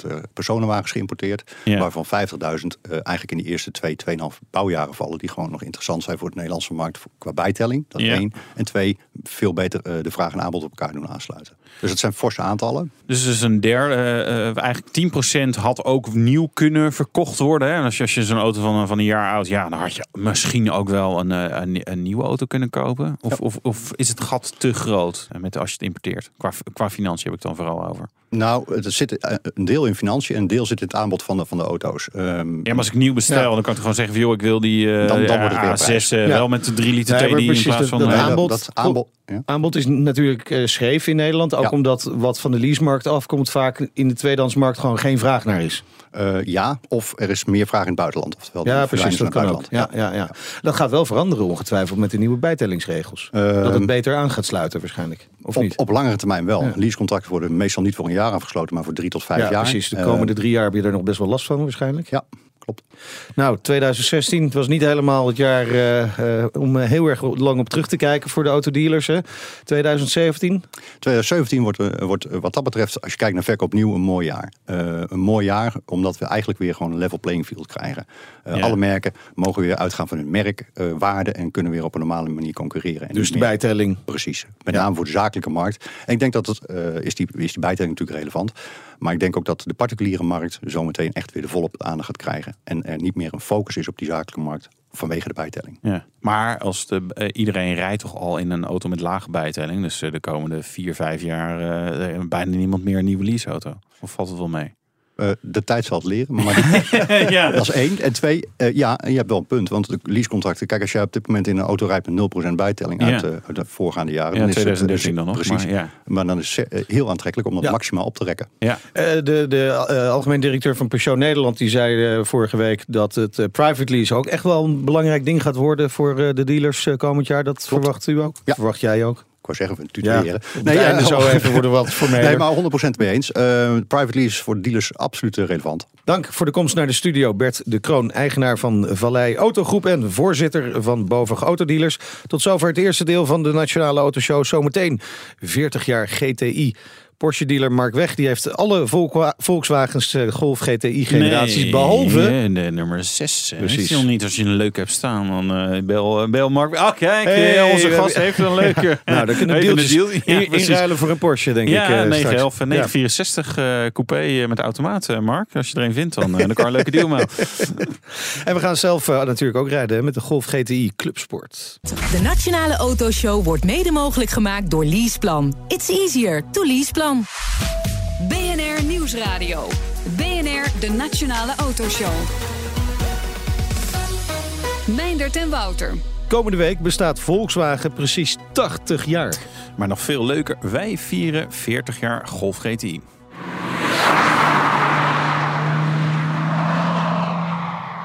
160.000 personenwagens geïmporteerd. Ja. Waarvan 50.000 eigenlijk in de eerste twee, 2,5 bouwjaren vallen. Die gewoon nog interessant zijn voor de Nederlandse markt qua bijtelling. Dat ja. één. En twee, veel beter de vraag en aanbod op elkaar doen aansluiten. Dus het zijn forse aantallen. Dus is een derde, eigenlijk 10% had ook nieuw kunnen verkocht worden. Hè? En als je, als je zo'n auto van, van een jaar oud, ja, dan had je misschien ook wel een, een, een nieuwe auto kunnen kopen. Of, ja. of, of is het gat te groot met, als je het importeert? Qua, qua financiën heb ik dan vooral over. Nou, er zit een deel in financiën en een deel zit in het aanbod van de, van de auto's. Um, ja, maar als ik nieuw bestel, dan kan ik gewoon zeggen: joh, ik wil die uh, dan, dan wordt het A6 uh, ja. wel met de 3 liter TDI in plaats van... Dat, dat aanbod, dat, aanbod, ja. aanbod is natuurlijk uh, scheef in Nederland. Ook ja. omdat wat van de leasemarkt afkomt vaak in de tweedehandsmarkt gewoon geen vraag naar is. Uh, ja, of er is meer vraag in het buitenland. Oftewel ja, precies, dat kan ook. Ja, ja, ja. Dat gaat wel veranderen ongetwijfeld met de nieuwe bijtellingsregels. Uh, dat het beter aan gaat sluiten waarschijnlijk. Of op, niet? op langere termijn wel. Ja. Leasecontracten worden meestal niet voor een jaar afgesloten, maar voor drie tot vijf ja, jaar. precies. De komende uh, drie jaar heb je er nog best wel last van waarschijnlijk. Ja, klopt. Nou, 2016, het was niet helemaal het jaar uh, uh, om heel erg lang op terug te kijken voor de autodealers. Hè? 2017? 2017 wordt, uh, wordt wat dat betreft, als je kijkt naar verkoop nieuw, een mooi jaar. een mooi jaar, omdat we eigenlijk weer gewoon een level playing field krijgen. Ja. Alle merken mogen weer uitgaan van hun merkwaarde en kunnen weer op een normale manier concurreren. En dus de bijtelling? Precies. Met name voor de zakelijke markt. En ik denk dat het, is, die, is die bijtelling natuurlijk relevant. Maar ik denk ook dat de particuliere markt zometeen echt weer de volop aandacht gaat krijgen. En er niet meer een focus is op die zakelijke markt vanwege de bijtelling. Ja. Maar als de, uh, iedereen rijdt toch al in een auto met lage bijtelling. Dus uh, de komende vier, vijf jaar uh, bijna niemand meer een nieuwe leaseauto. Of valt het wel mee? Uh, de tijd zal het leren. Maar *laughs* ja. *laughs* Dat is één. En twee, uh, ja, je hebt wel een punt. Want de leasecontracten, kijk, als jij op dit moment in een auto rijdt met 0% bijtelling uit, uh, de voorgaande jaren. Ja, dan 2013 is het, dan nog. Precies. Maar, maar, dan is het heel aantrekkelijk om dat maximaal op te rekken. Ja. de de algemeen directeur van Peugeot Nederland die zei vorige week dat het private lease ook echt wel een belangrijk ding gaat worden voor de dealers komend jaar. Dat verwacht u ook? Ja. Verwacht jij ook? Ik wou zeggen, tutoriëren. Ja, nee, ja, zo even worden wat formeler. Nee, maar 100% mee eens. Uh, private lease voor dealers absoluut relevant. Dank voor de komst naar de studio. Bert de Kroon, eigenaar van Vallei Autogroep en voorzitter van Bovig Autodealers. Tot zover het eerste deel van de Nationale Autoshow. Zometeen 40 jaar GTI. Porsche-dealer Mark Weg die heeft alle Volkswagens eh, Golf GTI-generaties nee, behalve... de nummer 6. Precies. nog niet als je een leuk hebt staan. Dan uh, bel, eh, bel Mark Ah, kijk, hey, onze gast heeft een leuke... *laughs* nou, dan kunnen deeltjes deal, ja, inruilen voor een Porsche, denk ja, ik. Ja, 911 en 964 uh, coupé met automaat, Mark. Als je er een vindt, dan, dan kan een leuke deal maken. *laughs* en we gaan zelf natuurlijk ook rijden met de Golf GTI Clubsport. De Nationale Autoshow wordt mede mogelijk gemaakt door Leaseplan. It's easier to leaseplan. BNR Nieuwsradio. BNR, de Nationale Autoshow. Meindert en Wouter. Komende week bestaat Volkswagen precies 80 jaar. Maar nog veel leuker, wij vieren 40 jaar Golf GTI.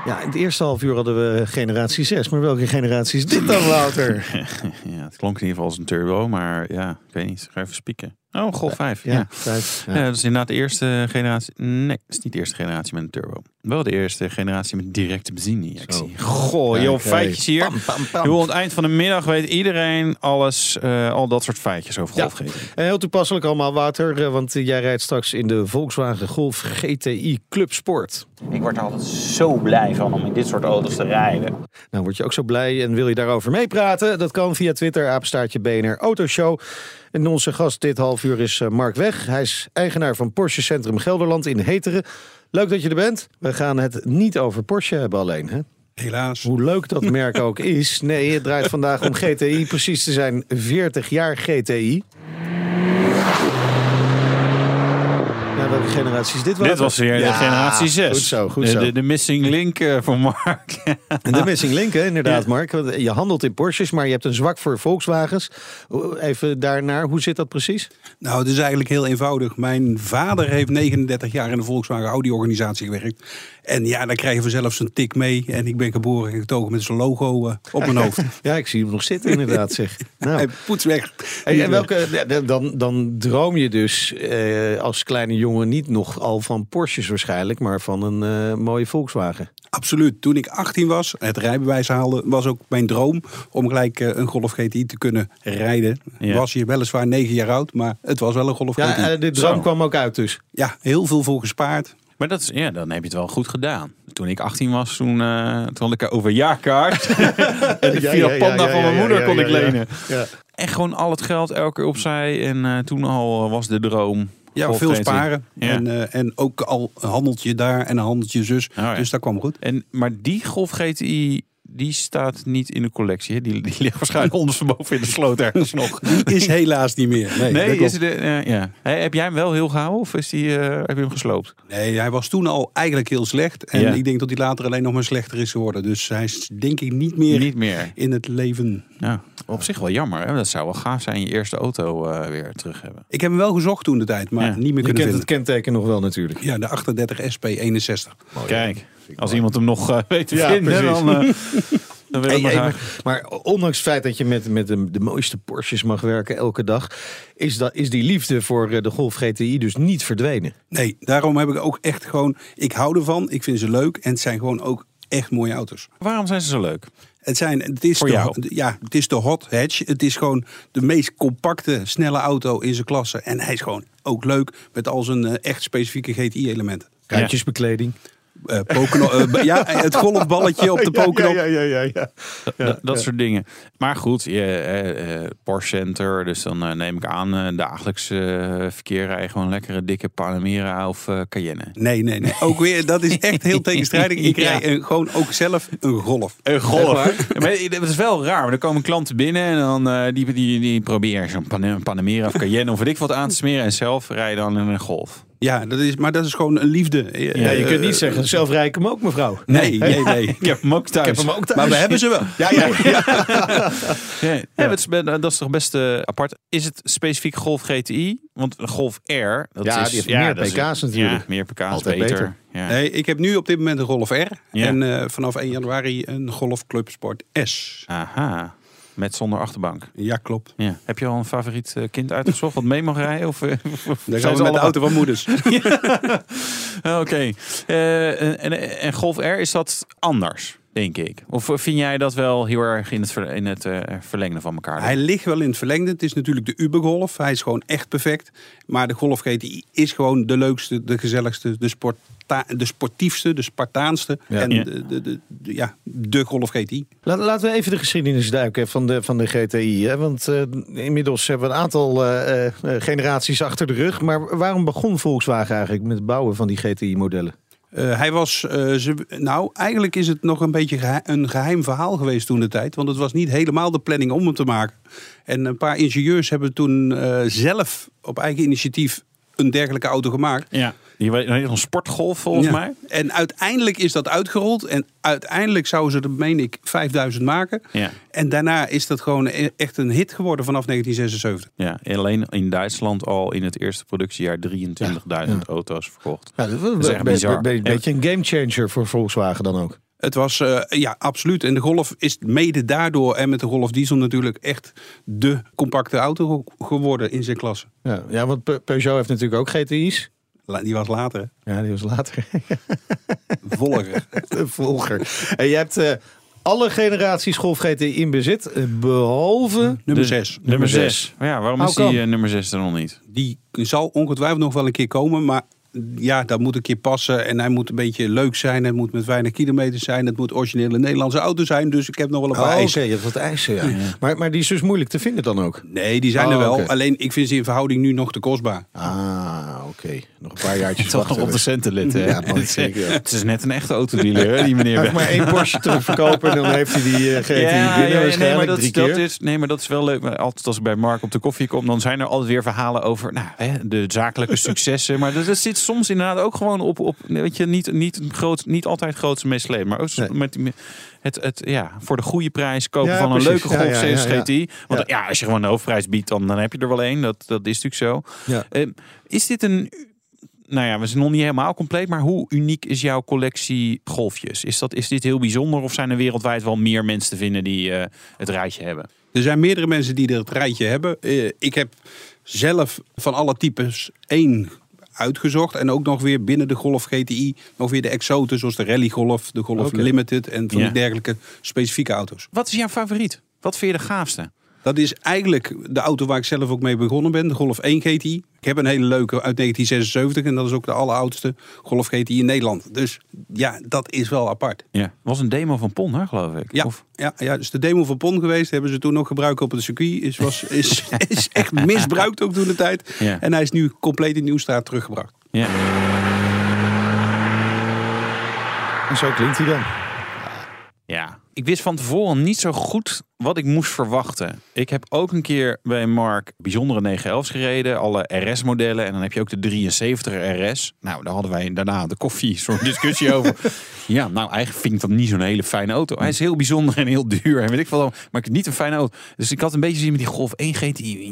Ja, in het eerste half uur hadden we generatie 6. Maar welke generatie is dit dan, Wouter? *laughs* ja, het klonk in ieder geval als een turbo, maar ja, ik weet niet. Ga even spieken. Oh, Golf 5. Ja, ja. 5, ja. ja. dat is inderdaad de eerste generatie. Nee, het is niet de eerste generatie met een turbo. Wel de eerste generatie met directe benzineinjectie. Goh, joh, okay. feitjes hier. Pam, pam, pam. Joh, aan het eind van de middag weet iedereen alles, uh, al dat soort feitjes over Golf GTI. En heel toepasselijk allemaal, Wouter, uh, want jij rijdt straks in de Volkswagen Golf GTI Club Sport. Ik word er altijd zo blij van om in dit soort auto's te rijden. Nou, word je ook zo blij en wil je daarover meepraten? Dat kan via Twitter, apenstaartje BNR Autoshow. En onze gast dit half uur is Mark Weg. Hij is eigenaar van Porsche Centrum Gelderland in Heteren. Leuk dat je er bent. We gaan het niet over Porsche hebben alleen, hè? Helaas. Hoe leuk dat *laughs* merk ook is. Nee, het draait vandaag om GTI. Precies te zijn 40 jaar GTI. Ja, welke generatie is dit? Dit was weer ja, de generatie 6. Goed zo, goed zo. De, de, de missing link uh, voor Mark. *laughs* de missing link, hè, inderdaad, Mark. Want je handelt in Porsches, maar je hebt een zwak voor Volkswagens. Even daarnaar, hoe zit dat precies? Nou, het is eigenlijk heel eenvoudig. Mijn vader heeft 39 jaar in de Volkswagen Audi-organisatie gewerkt. En ja, dan krijgen we zelfs een tik mee. En ik ben geboren en getogen met zijn logo uh, op mijn *laughs* hoofd. ja, ik zie hem nog zitten inderdaad, zeg. *laughs* Nou. Hij poets weg. Hey, en welke, dan, dan droom je dus eh, als kleine jongen niet nog al van Porsches waarschijnlijk, maar van een uh, mooie Volkswagen. Absoluut. Toen ik 18 was, het rijbewijs haalde, was ook mijn droom om gelijk een Golf GTI te kunnen rijden. Ja. Was je weliswaar 9 jaar oud, maar het was wel een Golf ja, GTI. Ja, de droom Zo. kwam ook uit dus. Ja, heel veel voor gespaard. Maar dat is, ja, dan heb je het wel goed gedaan. Toen ik 18 was, toen, uh, toen had ik een overjaarkaart. *laughs* en de Fiat Panda van mijn moeder kon ik lenen. En gewoon al het geld elke keer opzij. En uh, toen al was de droom. Ja, veel sparen. En, uh, en ook al een handeltje daar en een handeltje zus. Oh, ja. Dus dat kwam goed. En, maar die Golf GTI die staat niet in de collectie. Hè? Die, die ligt waarschijnlijk ondersteboven in de sloot ergens nog. Die is helaas niet meer. Nee, nee is de, uh, ja. hey, heb jij hem wel heel gehouden of is die, uh, heb je hem gesloopt? Nee, hij was toen al eigenlijk heel slecht. En ja. ik denk dat hij later alleen nog maar slechter is geworden. Dus hij is denk ik niet meer, niet meer. in het leven. Ja, op zich wel jammer. Hè? Dat zou wel gaaf zijn, je eerste auto uh, weer terug hebben. Ik heb hem wel gezocht toen de tijd, maar ja. niet meer je kunnen kent vinden. het kenteken nog wel natuurlijk. Ja, de 38 SP 61. Mooi, Kijk. Als iemand hem nog uh, *laughs* weet te ja, vinden, dan, uh, *laughs* dan wil ik hey, maar, maar, ondanks het feit dat je met, met de, de mooiste Porsches mag werken elke dag, is, dat, is die liefde voor de Golf GTI dus niet verdwenen. Nee, daarom heb ik ook echt gewoon, ik hou ervan, ik vind ze leuk en het zijn gewoon ook echt mooie auto's. Waarom zijn ze zo leuk? Het, zijn, het, is de, ja, het is de hot hatch. Het is gewoon de meest compacte, snelle auto in zijn klasse. En hij is gewoon ook leuk met al zijn echt specifieke GTI-elementen. Ruitjesbekleding. Uh, uh, ja, het golfballetje op de pokenop. *laughs* Ja, ja, ja, ja, ja. ja dat, dat soort dingen. Maar goed, je, uh, Porsche Center, dus dan neem ik aan, dagelijks verkeer rijden gewoon lekkere dikke Panamera of Cayenne. Nee, nee, nee. Ook weer, dat is echt heel tegenstrijdig. Ik *laughs* rij een, gewoon ook zelf een golf. Een golf. maar *laughs* het is wel raar, maar er komen klanten binnen en dan die, die, die proberen zo'n Panamera of Cayenne of weet ik wat aan te smeren en zelf rijden dan in een golf. Ja, dat is, maar dat is gewoon een liefde. Ja, je kunt niet zeggen, zelf rijk hem ook, mevrouw. Nee, nee, nee. *laughs* Ik heb hem ook thuis. Ik heb hem ook thuis. Maar we hebben ze wel. Ja, ja, *laughs* ja. *laughs* Ja, ja, dat, is, dat is toch best eh, apart. Is het specifiek Golf GTI? Want Golf R, dat Ja, is, die heeft meer pK's natuurlijk. Ja, meer pK's, Altijd beter. beter. Ja. Nee, ik heb nu op dit moment een Golf R. Ja. En eh, vanaf 1 januari een Golf Club Sport S. Aha, met zonder achterbank. Ja, klopt. Ja. Heb je al een favoriet eh, kind uitgezocht wat mee mag rijden? Of, eh, *laughs* of zijn gaan we ze met de auto van moeders. *laughs* Oké. Eh, en, en Golf R, is dat anders, denk ik? Of vind jij dat wel heel erg in het, ver- in het eh, verlengde van elkaar? Hij ligt wel in het verlengde. Het is natuurlijk de Uber Golf. Hij is gewoon echt perfect. Maar de Golf GTI is gewoon de leukste, de gezelligste, de, sporta de sportiefste, de Spartaanste. Ja. en Ja. De, de, de, de- ja, de Golf GTI. Laat- Laten we even de geschiedenis duiken van de, van de GTI. Hè? Want eh, inmiddels hebben we een aantal eh, eh, generaties achter de rug. Maar waarom begon Volkswagen eigenlijk met het bouwen van die GTI-modellen? Eh, hij was, eh, nou eigenlijk is het nog een beetje een geheim verhaal geweest toen de tijd. Want het was niet helemaal de planning om hem te maken. En een paar ingenieurs hebben toen eh, zelf op eigen initiatief een dergelijke auto gemaakt. Ja. Die heet een sportgolf volgens Ja. mij. En uiteindelijk is dat uitgerold. En uiteindelijk zouden ze er, meen ik, 5000 maken. Ja. En daarna is dat gewoon e- echt een hit geworden vanaf 1976. Ja, alleen in Duitsland al in het eerste productiejaar 23.000 auto's verkocht. Ja, dat is echt bizar. Be- beetje een gamechanger voor Volkswagen dan ook. Het was, eh, ja, absoluut. En de Golf is mede daardoor en met de Golf Diesel natuurlijk echt de compacte auto ge- geworden in zijn klasse. Ja, ja want Pe- Peugeot heeft natuurlijk ook GTI's. Die was later. Ja, die was later Volger. *laughs* de volger. En je hebt eh, alle generaties Golf GTI in bezit, eh, behalve... Nummer De- 6. Nummer zes. 6. Ja, waarom is die eh, nummer 6 er nog niet? Die zal ongetwijfeld nog wel een keer komen, maar ja, dat moet een keer passen. En hij moet een beetje leuk zijn. Het moet met weinig kilometers zijn. Het moet originele Nederlandse auto zijn. Dus ik heb nog wel een paar Oh, eisen. je hebt wat eisen, ja. Maar, maar die is dus moeilijk te vinden dan ook? Nee, die zijn Oh, er wel. oké. Alleen ik vind ze in verhouding nu nog te kostbaar. Ah, oké. Nog een paar *laughs* jaartjes Toch nog op de centen letten. Ja, man, zeker. ja. Het is net een echte autodealer, hè, die meneer. Hij maar één Porsche *laughs* te verkopen en dan heeft hij die eh, GTI binnen nee, maar dat, drie dat keer. is, nee, maar dat is wel leuk. Maar Altijd als ik bij Mark op de koffie kom, dan zijn er altijd weer verhalen over nou, hè, de zakelijke *laughs* successen. Maar dat, dat zit soms inderdaad ook gewoon op, op weet je, niet, niet, groot, niet altijd grootste meeslepen. Maar ook Nee. met die- het, het, ja, voor de goede prijs kopen Ja, van een precies. leuke Golf ja, ja, 6 ja. GTI. Want Ja. ja. als je gewoon de hoofdprijs biedt, dan, dan heb je er wel één. Dat, dat is natuurlijk zo. Ja. Eh, is dit een... Nou ja, we zijn nog niet helemaal compleet, maar hoe uniek is jouw collectie golfjes? Is, dat, is dit heel bijzonder of zijn er wereldwijd wel meer mensen te vinden die eh, het rijtje hebben? Er zijn meerdere mensen die er het rijtje hebben. Eh, ik heb zelf van alle types één uitgezocht. En ook nog weer binnen de Golf GTI nog weer de exoten. Zoals de Rally Golf, de Golf. Limited en van die dergelijke specifieke auto's. Wat is jouw favoriet? Wat vind je de gaafste? Dat is eigenlijk de auto waar ik zelf ook mee begonnen ben. De Golf 1 GTI. Ik heb een hele leuke uit 1976. En dat is ook de alleroudste Golf GTI in Nederland. Dus ja, dat is wel apart. Ja. was een demo van Pon, hè, geloof ik. Ja, Of, ja, ja, dus de demo van Pon geweest. Hebben ze toen nog gebruikt op het circuit. Is, was, is, *laughs* is echt misbruikt ook toen de tijd. Ja. En hij is nu compleet in Nieuwstraat teruggebracht. ja. En zo klinkt hij dan. ja. Ik wist van tevoren niet zo goed wat ik moest verwachten. Ik heb ook een keer bij Mark bijzondere 911's gereden. Alle RS-modellen. En dan heb je ook de 73 RS. Nou, daar hadden wij daarna de koffie zo'n discussie *laughs* over. Ja, nou eigenlijk vind ik dat niet zo'n hele fijne auto. Hij is heel bijzonder en heel duur. En weet ik veel. Maar ik heb niet een fijne auto. Dus ik had een beetje zin met die Golf 1 GTI.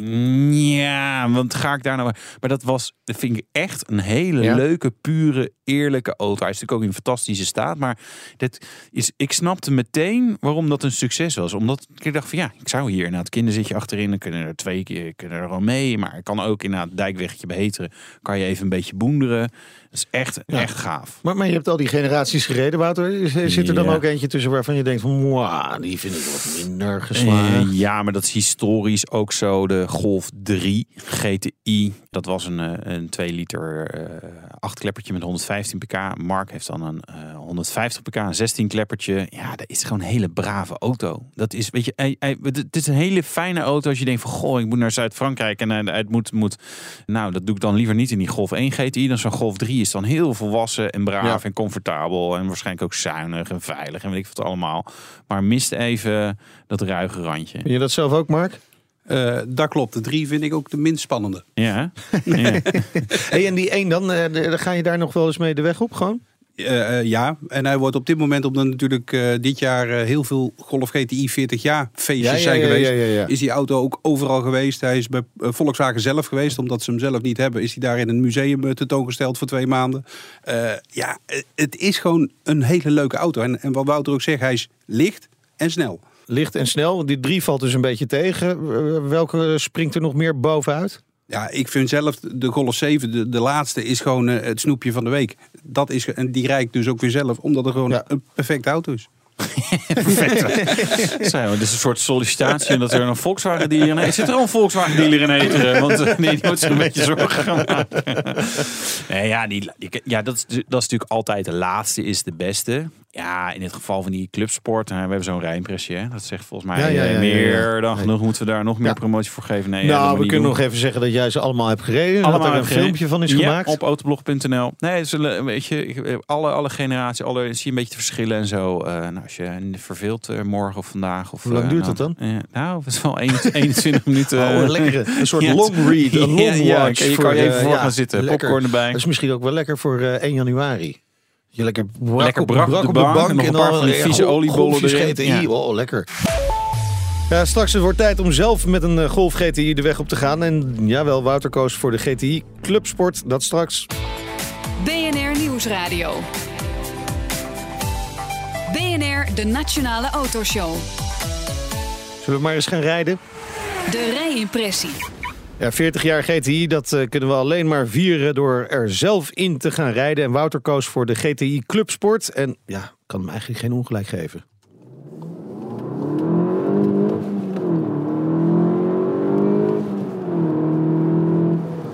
Ja, want ga ik daar nou... Maar dat was, dat vind ik echt een hele Ja. leuke, pure, eerlijke auto. Hij is natuurlijk ook in fantastische staat. Maar dat is, ik snapte meteen waarom dat een succes was. Omdat ik dacht van ja, ik zou hier inderdaad kinderzitje achterin. Dan kunnen er twee keer kunnen er wel mee. Maar ik kan ook inderdaad het dijkweggetje beheteren. Kan je even een beetje boenderen. Dat is echt, Ja. echt gaaf. Maar, maar je hebt al die generaties gereden, Wouter. Is- Zit er dan Ja. ook eentje tussen waarvan je denkt van... "Mwah, die vind ik wat minder. Eh, ja, maar dat is historisch ook zo. De Golf 3 GTI. Dat was een, eh, een 2 liter eh achtkleppertje met 115 pk. Mark heeft dan een 150 pk, een 16 kleppertje. Ja, dat is gewoon een hele brave auto. Dat is, weet je, hij, hij- het is een hele fijne auto als je denkt van... Goh, ik moet naar Zuid-Frankrijk en eh, het moet, moet... Nou, dat doe ik dan liever niet in die Golf 1 GTI. Dan zo'n Golf 3 is dan heel volwassen en braaf Ja. en comfortabel. En waarschijnlijk ook zuinig en veilig en weet ik wat allemaal. Maar mist even dat ruige randje. Vind je dat zelf ook, Mark? Uh, dat klopt. De drie vind ik ook de minst spannende. Ja. *laughs* ja. hey, en die één dan, uh, ga je daar nog wel eens mee de weg op gewoon? Uh, ja, en hij wordt op dit moment, omdat natuurlijk uh, dit jaar uh, heel veel Golf GTI 40 jaar feestjes ja, ja, zijn ja, geweest, is die auto ook overal geweest. Hij is bij Volkswagen zelf geweest, omdat ze hem zelf niet hebben, is hij daar in een museum tentoongesteld voor twee maanden. ja, het is gewoon een hele leuke auto. En, en wat Wouter ook zegt, hij is licht en snel. Licht en snel, die drie valt dus een beetje tegen. Welke springt er nog meer bovenuit? Ja, ik vind zelf de Golf 7, de, de laatste, is gewoon uh, het snoepje van de week. Dat is, en die rijdt dus ook weer zelf, omdat het gewoon ja. een perfecte auto is. *laughs* Perfect. *laughs* Zo, dit is een soort sollicitatie dat er een Volkswagen dealer in Zit er al een Volkswagen dealer in eten? Want uh, nee, die moet zich een beetje zorgen gaan maken. *laughs* Nee, ja, die, ja dat, is, dat is natuurlijk altijd de laatste is de beste. Ja, in het geval van die clubsport, we hebben zo'n rijimpressie. Dat zegt volgens mij ja, ja, ja, meer dan genoeg. Moeten we daar nog meer promotie voor geven? Nee, nou, we kunnen nog even zeggen dat jij ze allemaal hebt gereden. Allemaal dat er een filmpje van is gemaakt. op autoblog.nl. Nee, zullen, weet je, alle, alle generaties, alle, zie je een beetje te verschillen en zo. Uh, nou, als je verveelt uh, morgen of vandaag. Of, Hoe lang uh, duurt nou, dat dan? nou, het is wel 21 *laughs* minuten. Oh, lekker. Een soort long read, een *laughs* long watch. je kan je even voor gaan zitten, lekker. popcorn erbij. Dat is misschien ook wel lekker voor 1 januari. Je lekker brak, lekker brak, op, brak op de bank, en, en dan van die vieze oliebollen erin. Ja. Oh, lekker. Ja, straks het wordt tijd om zelf met een Golf GTI de weg op te gaan. En jawel, Wouter koos voor de GTI Clubsport. Dat straks. BNR Nieuwsradio. BNR, de Nationale Autoshow. Zullen we maar eens gaan rijden? De rijimpressie. Ja, 40 jaar GTI, dat uh, kunnen we alleen maar vieren door er zelf in te gaan rijden. En Wouter koos voor de GTI Clubsport. En ja, kan hem eigenlijk geen ongelijk geven.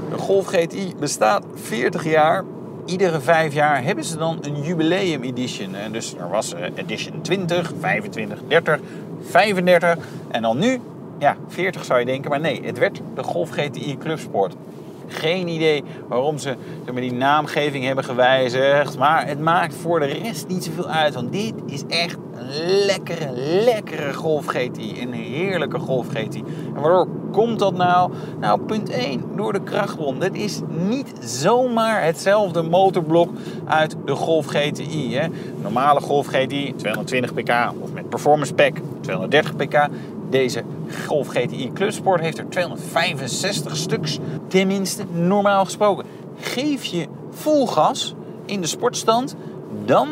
De Golf GTI bestaat 40 jaar. Iedere vijf jaar hebben ze dan een jubileum edition. En dus er was edition 20, 25, 30, 35 en dan nu ja, 40 zou je denken, maar nee, het werd de Golf GTI Clubsport. Geen idee waarom ze zeg die naamgeving hebben gewijzigd. Maar het maakt voor de rest niet zoveel uit. Want dit is echt lekkere, lekkere Golf GTI. Een heerlijke Golf GTI. En waardoor komt dat nou? Nou, punt 1. Door de krachtbron. Dit is niet zomaar hetzelfde motorblok uit de Golf GTI. Hè. Normale Golf GTI 220 pk. Of met Performance Pack 230 pk. Deze Golf GTI Clubsport heeft er 265 stuks, tenminste normaal gesproken. Geef je vol gas in de sportstand, dan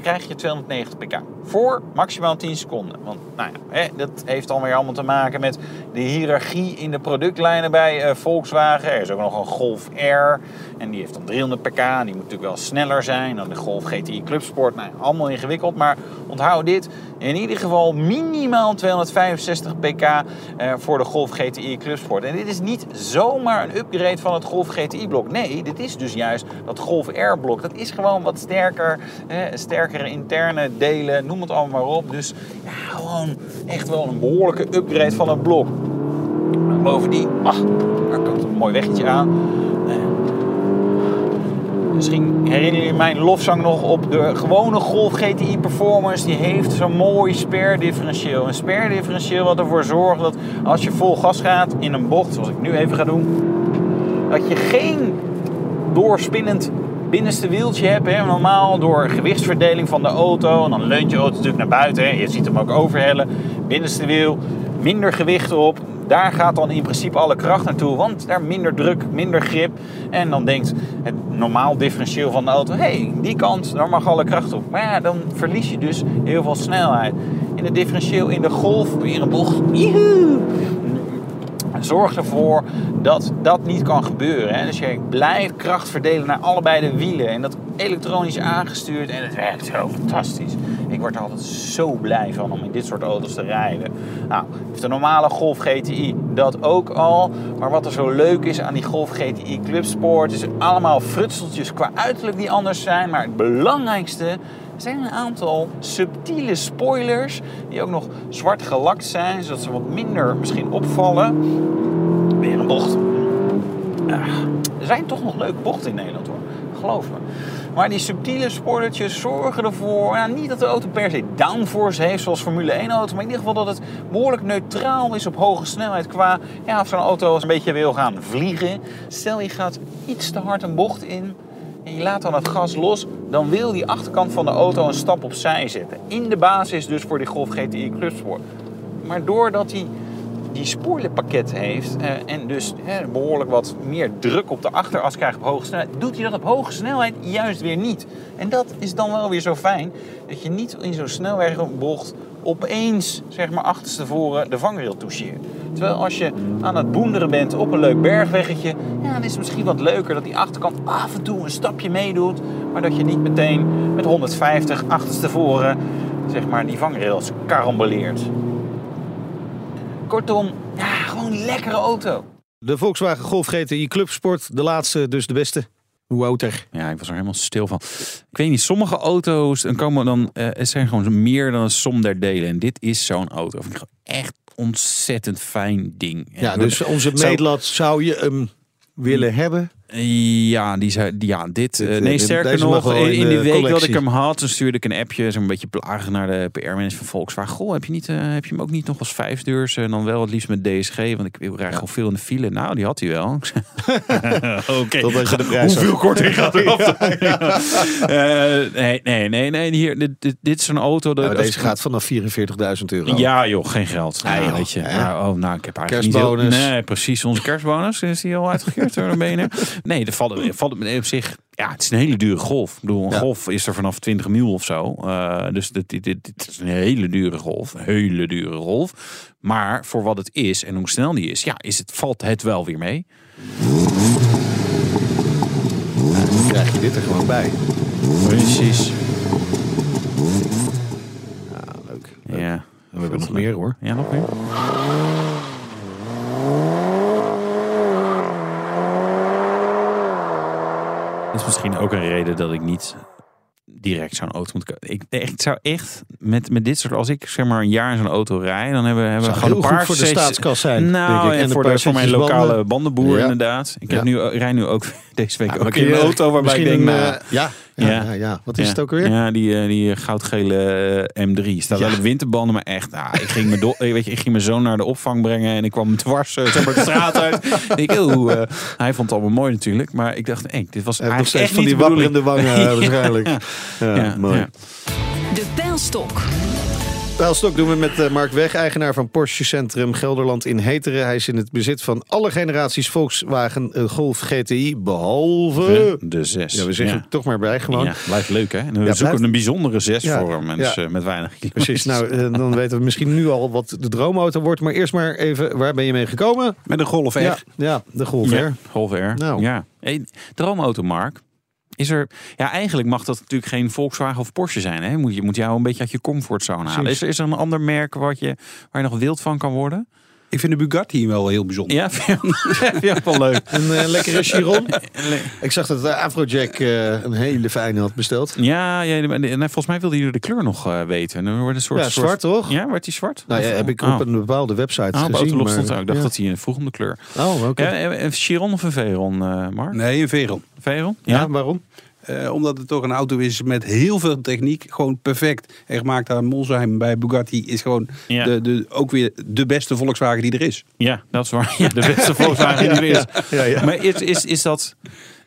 krijg je 290 pk. Voor maximaal 10 seconden. Want nou ja, hè, dat heeft dan weer allemaal te maken met de hiërarchie in de productlijnen bij uh, Volkswagen. Er is ook nog een Golf R. En die heeft dan 300 pk. Die moet natuurlijk wel sneller zijn dan de Golf GTI Clubsport. Nou, allemaal ingewikkeld. Maar onthoud dit. In ieder geval minimaal 265 pk uh, voor de Golf GTI Clubsport. En dit is niet zomaar een upgrade van het Golf GTI blok. Nee, dit is dus juist dat Golf R blok. Dat is gewoon wat sterker. Eh, sterkere interne delen. Noem het allemaal maar op. Dus ja, gewoon echt wel een behoorlijke upgrade van het blok. Bovendien, ach, daar komt een mooi weggetje aan. Misschien herinneren jullie mijn lofzang nog op de gewone Golf GTI Performance. Die heeft zo'n mooi spare differentieel. Een spare differentieel wat ervoor zorgt dat als je vol gas gaat in een bocht, zoals ik nu even ga doen, dat je geen doorspinnend binnenste wieltje hebt. Hè. Normaal door gewichtsverdeling van de auto. En dan leunt je auto natuurlijk naar buiten. Hè. Je ziet hem ook overhellen. Binnenste wiel, minder gewicht op. Daar gaat dan in principe alle kracht naartoe, want daar minder druk, minder grip. En dan denkt het normaal differentieel van de auto, hé, hey, die kant, daar mag alle kracht op. Maar ja, dan verlies je dus heel veel snelheid. In het differentieel in de golf, weer een bocht, zorg ervoor dat dat niet kan gebeuren. Hè? Dus je blijft kracht verdelen naar allebei de wielen. En dat elektronisch aangestuurd. En het werkt zo fantastisch. Ik word er altijd zo blij van om in dit soort auto's te rijden. Nou, heeft de normale Golf GTI dat ook al. Maar wat er zo leuk is aan die Golf GTI Club Sport... is allemaal frutseltjes qua uiterlijk die anders zijn. Maar het belangrijkste zijn een aantal subtiele spoilers die ook nog zwart gelakt zijn, zodat ze wat minder misschien opvallen. Weer een bocht. er zijn toch nog leuke bochten in Nederland hoor. geloof me. Maar die subtiele spoilertjes zorgen ervoor, nou, niet dat de auto per se downforce heeft zoals Formule 1 auto, maar in ieder geval dat het behoorlijk neutraal is op hoge snelheid qua, ja, of zo'n auto een beetje wil gaan vliegen. Stel je gaat iets te hard een bocht in, en je laat dan het gas los, dan wil die achterkant van de auto een stap opzij zetten. In de basis dus voor die Golf GTI Clubsport. Maar doordat hij die spoilerpakket heeft eh, en dus behoorlijk wat meer druk op de achteras krijgt op hoge snelheid, doet hij dat op hoge snelheid juist weer niet. En dat is dan wel weer zo fijn, dat je niet in zo'n snelwegbocht opeens, zeg maar, achterstevoren de vangrail toucheert. Terwijl als je aan het boenderen bent op een leuk bergweggetje, ja, dan is het misschien wat leuker dat die achterkant af en toe een stapje meedoet, maar dat je niet meteen met 150 achterstevoren, zeg maar, die vangrails karamboleert. Kortom, ja, gewoon lekkere auto. De Volkswagen Golf GTI Clubsport, de laatste, dus de beste. Hoe ouder? Ja, ik was er helemaal stil van. Ik weet niet, sommige auto's dan komen dan, uh, het zijn gewoon meer dan een som der delen. En dit is zo'n auto. Vind ik echt ontzettend fijn ding. Ja, dus onze meetlat zou je hem willen hebben? Ja, die zei, ja, dit. Uh, nee, sterker nog, in, in, die week dat ik hem had, dan stuurde ik een appje, zo'n beetje plagen naar de PR-manager van Volkswagen. Goh, heb je, niet, uh, heb je hem ook niet nog als vijfdeurs en dan wel het liefst met DSG? Want ik wil ja. gewoon veel in de file. Nou, die had hij wel. *laughs* Oké. Okay. Totdat je de prijs Hoeveel korting gaat er *laughs* af? uh, *laughs* nee, nee, nee, nee. Hier, dit, dit, dit is een auto. Dat, ja, deze gaat vanaf 44.000 euro. Ja, joh, geen geld. Ja, ja, weet je. Ja. oh, nou, ik heb eigenlijk kerstbonus. Niet heel, nee, precies. Onze kerstbonus is die al uitgekeerd door de benen. Nee, de vallen, vallen op zich. Ja, het is een hele dure golf. Ik bedoel, een ja. golf is er vanaf 20 mil of zo. Uh, dus dit, dit, dit, dit, is een hele dure golf. Een hele dure golf. Maar voor wat het is en hoe snel die is, ja, is het, valt het wel weer mee. Dan krijg je dit er gewoon bij. Precies. Ja, leuk. leuk. Ja. We hebben nog meer hoor. Ja, nog meer. Is misschien ook een reden dat ik niet direct zo'n auto moet kopen. Ik, ik zou echt met, met dit soort, als ik zeg maar een jaar in zo'n auto rij, dan hebben, hebben we gewoon een paar voor de staatskas zijn. Nou, en, en voor, de, voor mijn lokale banden. bandenboer ja. inderdaad. Ik heb nu, rij nu ook deze week ja, ook in een auto waarbij ik denk, nou, uh, ja, ja, ja, ja. Wat is ja. het ook weer? Ja, die, uh, die goudgele uh, M3. Staat wel op winterbanden, maar echt. Nou, ik, ging me do- *laughs* weet je, ik ging mijn zoon naar de opvang brengen en ik kwam dwars uh, zeg maar, de straat uit. *laughs* ik, oh, hij vond het allemaal mooi natuurlijk, maar ik dacht, hey, dit was eigenlijk echt van niet die wapperende wangen *laughs* waarschijnlijk. ja, mooi. De pijlstok. Pijlstok doen we met uh, Mark Weg, eigenaar van Porsche Centrum Gelderland in Heteren. Hij is in het bezit van alle generaties Volkswagen uh, Golf GTI, behalve... De 6. Ja, we zeggen ja. het toch maar bij gewoon. Ja, blijft leuk hè? En we ja, zoeken blijft... een bijzondere 6 ja, voor hem, dus, uh, met weinig kilometers. Precies, nou dan weten we misschien nu al wat de droomauto wordt. Maar eerst maar even, waar ben je mee gekomen? Met een Golf R. Ja, ja de Golf R. Golf R, nou. ja. Hey, droomauto Mark. Is er, ja, eigenlijk mag dat natuurlijk geen Volkswagen of Porsche zijn. Hè? Moet je moet jou een beetje uit je comfortzone halen. Is er, is er een ander merk wat je, waar je nog wild van kan worden? Ik vind de Bugatti wel heel bijzonder. Ja, vind je *laughs* wel leuk. Een uh, lekkere Chiron. *laughs* Ik zag dat Afrojack uh, een hele fijne had besteld. Ja, ja en volgens mij wilde jullie de kleur nog uh, weten. Dan wordt een soort, ja, zwart soort... toch? Ja, wordt die zwart? Nou ja, heb ik op oh. een bepaalde website oh, gezien. Maar... stond ook. Ik dacht ja. dat hij vroeg om de kleur. Oh, oké. Okay. Ja, een Chiron of een Veyron, Mark? Nee, een Veyron. Veyron? Ja, ja waarom? Uh, omdat het toch een auto is met heel veel techniek. Gewoon perfect. En gemaakt aan Molsheim bij Bugatti is gewoon ja. de, de, ook weer de beste Volkswagen die er is. Ja, dat is waar. *laughs* Ja, de beste Volkswagen die er is. *laughs* Ja, ja, maar is, is, is dat...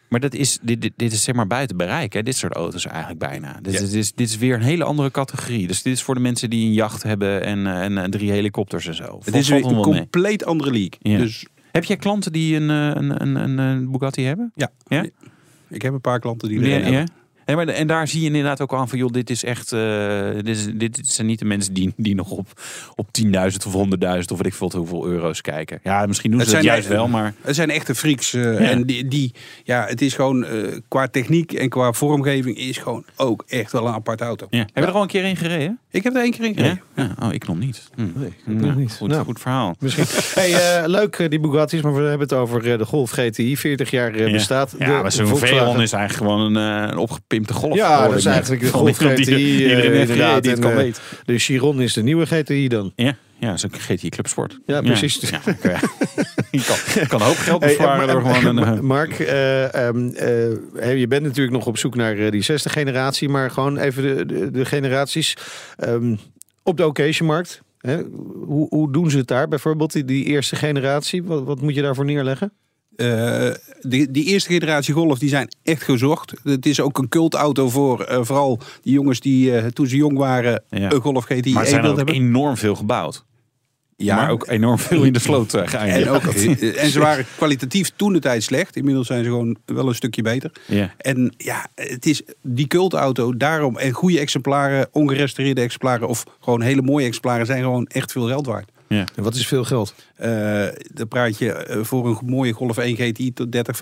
Maar dat is, dit, dit, dit is zeg maar buiten bereik, hè? dit soort auto's eigenlijk bijna. Dit, dit, is, dit is weer een hele andere categorie. Dus dit is voor de mensen die een jacht hebben en, en, en drie helikopters en zo. Het is weer een compleet mee. andere league. Dus... Heb jij klanten die een, een, een, een Bugatti hebben? Ja. ja? Ik heb een paar klanten die ja, ja. Nee, maar, en daar zie je inderdaad ook aan van, joh, dit is echt, uh, dit, is, dit zijn niet de mensen die, die nog op, op 10.000 of 100.000 of weet ik veel hoeveel euro's kijken. Ja, misschien doen ze het dat juist wel, maar... Het zijn echte freaks. Uh, ja. En die, die, ja, het is gewoon, uh, qua techniek en qua vormgeving is gewoon ook echt wel een apart auto. Ja. Heb je er al een keer in gereden? Ik heb er één keer in gereden. Ja? Oh, ik nog niet. Hm. Nee, ik nou, nog niet. Goed, nou, goed verhaal. Misschien. *laughs* hey, leuk die Bugatti's, maar we hebben het over de Golf GTI, 40 jaar bestaat. Ja, de maar zo'n Veyron is eigenlijk gewoon een, een golf. Ja, dat is eigenlijk de Golf die-. Iedereen eh, heeft gereden inderdaad. die het En, kan eh, weten. De Chiron is de nieuwe GTI dan. Ja, ja, een GTI Clubsport. Ja, precies. Ja, eh, *laughs* je kan, kan een hoop geld Hey, besparen eh, door gewoon een... *laughs* eh, Mark, eh, eh, hey, je bent natuurlijk nog op zoek naar eh, die zesde generatie, maar gewoon even de, de, de generaties ehm, op de occasionmarkt. Hè? Hoe, hoe doen ze het daar bijvoorbeeld, die, die eerste generatie? Wat, wat moet je daarvoor neerleggen? Eh, die, die eerste generatie Golf die zijn echt gezocht. Het is ook een cultauto voor eh, vooral die jongens die eh, toen ze jong waren Ja. een Golf GTI maar er zijn 1 ook hebben. enorm veel gebouwd. Ja. Maar ook enorm veel in de sloot eh, En, ook, *laughs* en ze waren kwalitatief toen de tijd slecht. Inmiddels zijn ze gewoon wel een stukje beter. Ja. En ja, het is die cultauto daarom. En goede exemplaren, ongerestaureerde exemplaren of gewoon hele mooie exemplaren zijn gewoon echt veel geld waard. Ja. En wat is veel geld? Eh dan praat je eh, voor een mooie Golf 1 GTI tot 30,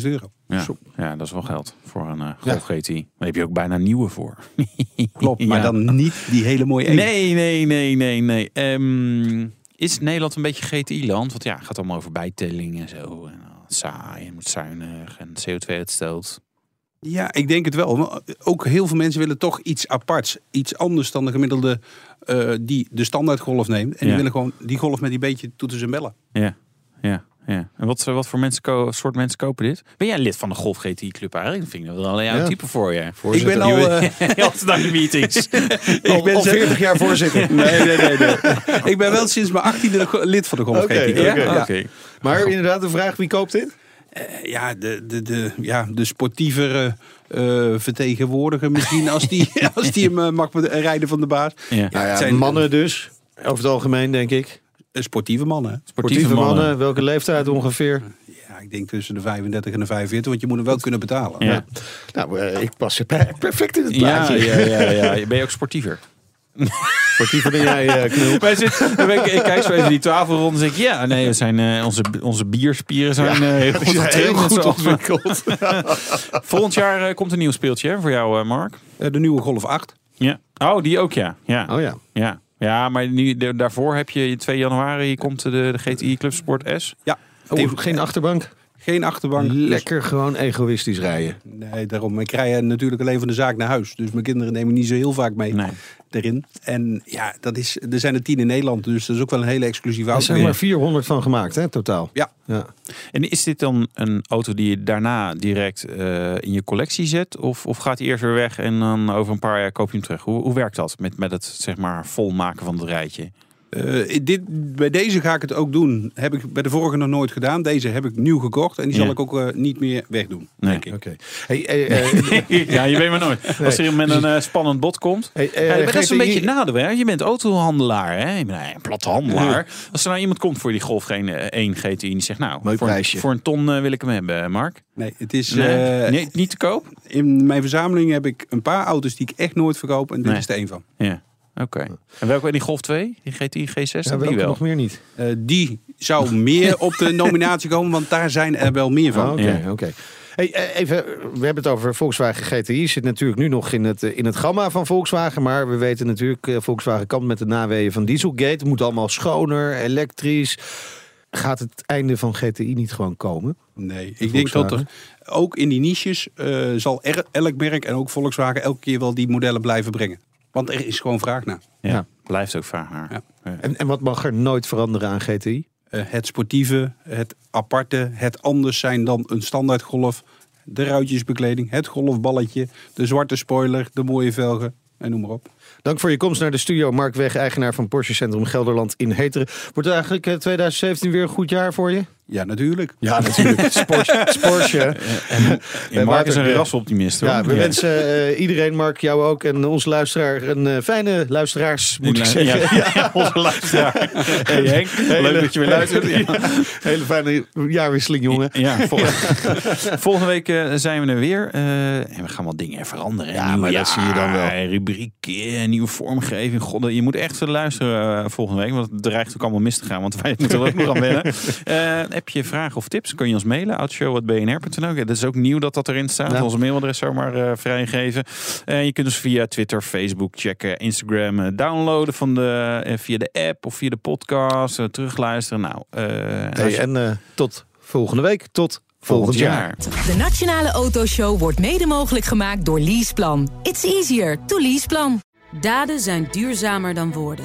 35.000 euro. Ja. ja, dat is wel geld voor een eh Golf GTI. Daar heb je ook bijna nieuwe voor. *laughs* Klopt, maar Ja. dan niet die hele mooie 1. Nee, nee, nee, nee, nee. Ehm, is Nederland een beetje GTI-land? Want ja, het gaat allemaal over bijtelling en zo. En al saai, je moet zuinig en CO2-uitstoot. Ja, ik denk het wel. Maar Ook heel veel mensen willen toch iets aparts. Iets anders dan de gemiddelde eh, die de standaard golf neemt. En die willen gewoon die golf met die beetje toeters en bellen. Ja, ja, ja. En wat, wat voor mensen soort mensen kopen dit? Ben jij lid van de Golf GTI Club eigenlijk? Dat vind ik wel een jouw Ja. type voor je. *laughs* *laughs* Ik ben al... eh, naar de meetings. Al, ben al ze- 40 jaar voorzitter. *laughs* nee, nee, nee, nee. ik ben wel sinds mijn 18e go- lid van de golf Oké, GTI. Ja? oké. Oké. Maar inderdaad, de vraag, wie koopt dit? Ja, de, de, de, ja, de sportievere eh, vertegenwoordiger misschien als die, *laughs* als die hem eh, mag rijden van de baas. Ja. Nou ja, het zijn- mannen dus. Over het algemeen, denk ik. Eh, Sportieve mannen. Sportieve mannen. welke leeftijd ongeveer? Ja, ik denk tussen de 35 en de 45, want je moet hem wel kunnen betalen. Ja. Nou, eh, ik pas per- perfect in het Ja, plaatje. ja, ja, ja. *laughs* Ben je ook sportiever? Sportiever dan jij, eh, Knul. Wij zitten, ben ik, ik kijk zo even die tafel rond en zeg ik, ja, nee, we zijn, eh, onze, onze bierspieren zijn eh, heel goed, zijn heel ontwikkeld. *laughs* Volgend jaar komt een nieuw speeltje hè, voor jou, Mark. De nieuwe Golf 8. Ja. Oh, die ook, ja. Ja, Oh ja. ja. ja maar nu, de- daarvoor heb je 2 januari komt de, de GTI Club Sport S. Ja, Oh, geen achterbank. Geen achterbank. Lekker gewoon egoïstisch rijden. Nee, daarom. Ik rij natuurlijk alleen van de zaak naar huis. Dus mijn kinderen nemen niet zo heel vaak mee Nee. erin. En ja, dat is, er zijn er tien in Nederland. Dus dat is ook wel een hele exclusieve Er auto. zijn maar 400 van gemaakt, hè, totaal. Ja. Ja. En is dit dan een auto die je daarna direct eh, in je collectie zet? Of, of gaat hij eerst weer weg en dan over een paar jaar koop je hem terug? Hoe, hoe werkt dat met, met het zeg maar volmaken van het rijtje? Eh, dit, bij deze ga ik het ook doen. Heb ik bij de vorige nog nooit gedaan. Deze heb ik nieuw gekocht. En die zal ik ook eh, niet meer wegdoen. Nee. Denk ik. Oké. Hey, eh, *laughs* ja, je weet maar nooit. Als er met een spannend bod komt. hey, Ja, maar dat is een beetje het nadeel. Hè? Je bent autohandelaar. Hè? Je bent een platte handelaar. Als er nou iemand komt voor die Golf geen, eh, 1 GTI. En die zegt nou, Mooi voor, een- prijsje. voor een ton wil ik hem hebben, Mark. Nee, het is... Nee, eh, nee, niet te koop? In mijn verzameling heb ik een paar auto's die ik echt nooit verkoop. En dit Nee. is er een van. Ja. Oké. En welke? Die Golf 2? Die GTI G60? ja, die welke wel. nog meer niet? Eh, die zou meer op de *laughs* nominatie komen. Want daar zijn er wel meer van. Oh, Oké, Ja. oké. Hey, eh, even, we hebben het over Volkswagen GTI. Zit natuurlijk nu nog in het, eh, in het gamma van Volkswagen. Maar we weten natuurlijk, Volkswagen kampt met de naweeën van Dieselgate. Het moet allemaal schoner, elektrisch. Gaat het einde van GTI niet gewoon komen? Nee, ik denk dat er ook in die niches eh, zal er, elk merk en ook Volkswagen elke keer wel die modellen blijven brengen. Want er is gewoon vraag naar. Ja. Ja. Blijft ook vraag naar. Ja. En, en wat mag er nooit veranderen aan GTI? Eh, het sportieve, het aparte, het anders zijn dan een standaard golf. De ruitjesbekleding, het golfballetje, de zwarte spoiler, de mooie velgen en noem maar op. Dank voor je komst naar de studio. Mark Weg, eigenaar van Porsche Centrum Gelderland in Heteren. Wordt eigenlijk eh, 2017 weer een goed jaar voor je? Ja, natuurlijk. Ja, natuurlijk. *laughs* Porsche. Ja, Mark is een rasoptimist hoor. Ja, we wensen eh, iedereen, Mark, jou ook en onze luisteraar een eh, fijne luisteraars, moet ik Ja, zeggen. ja, *laughs* *laughs* onze luisteraar. Hey Henk, leuk dat je weer luistert. Hele fijne jaarwisseling, jongen. Ja, vol- volgende week eh, zijn we er weer. en we gaan wat dingen veranderen. Ja, maar dat zie je dan wel. Rubriek, nieuwe vormgeving. God, je moet echt luisteren volgende week. Want het dreigt ook allemaal mis te gaan. Want wij moeten er ook nog aan wennen. Heb je vragen of tips? Kun je ons mailen. oudshow.bnr.nl Dat is ook nieuw dat dat erin staat. Ja. Onze mailadres zomaar eh vrijgeven. Eh, je kunt ons via Twitter, Facebook checken. Instagram eh, downloaden van de, via de app of via de podcast. terugluisteren. Nou, eh, als Hey, je- en eh, tot volgende week. Tot volgend jaar. De Nationale Autoshow wordt mede mogelijk gemaakt door Leaseplan. It's easier to leaseplan. Daden zijn duurzamer dan woorden.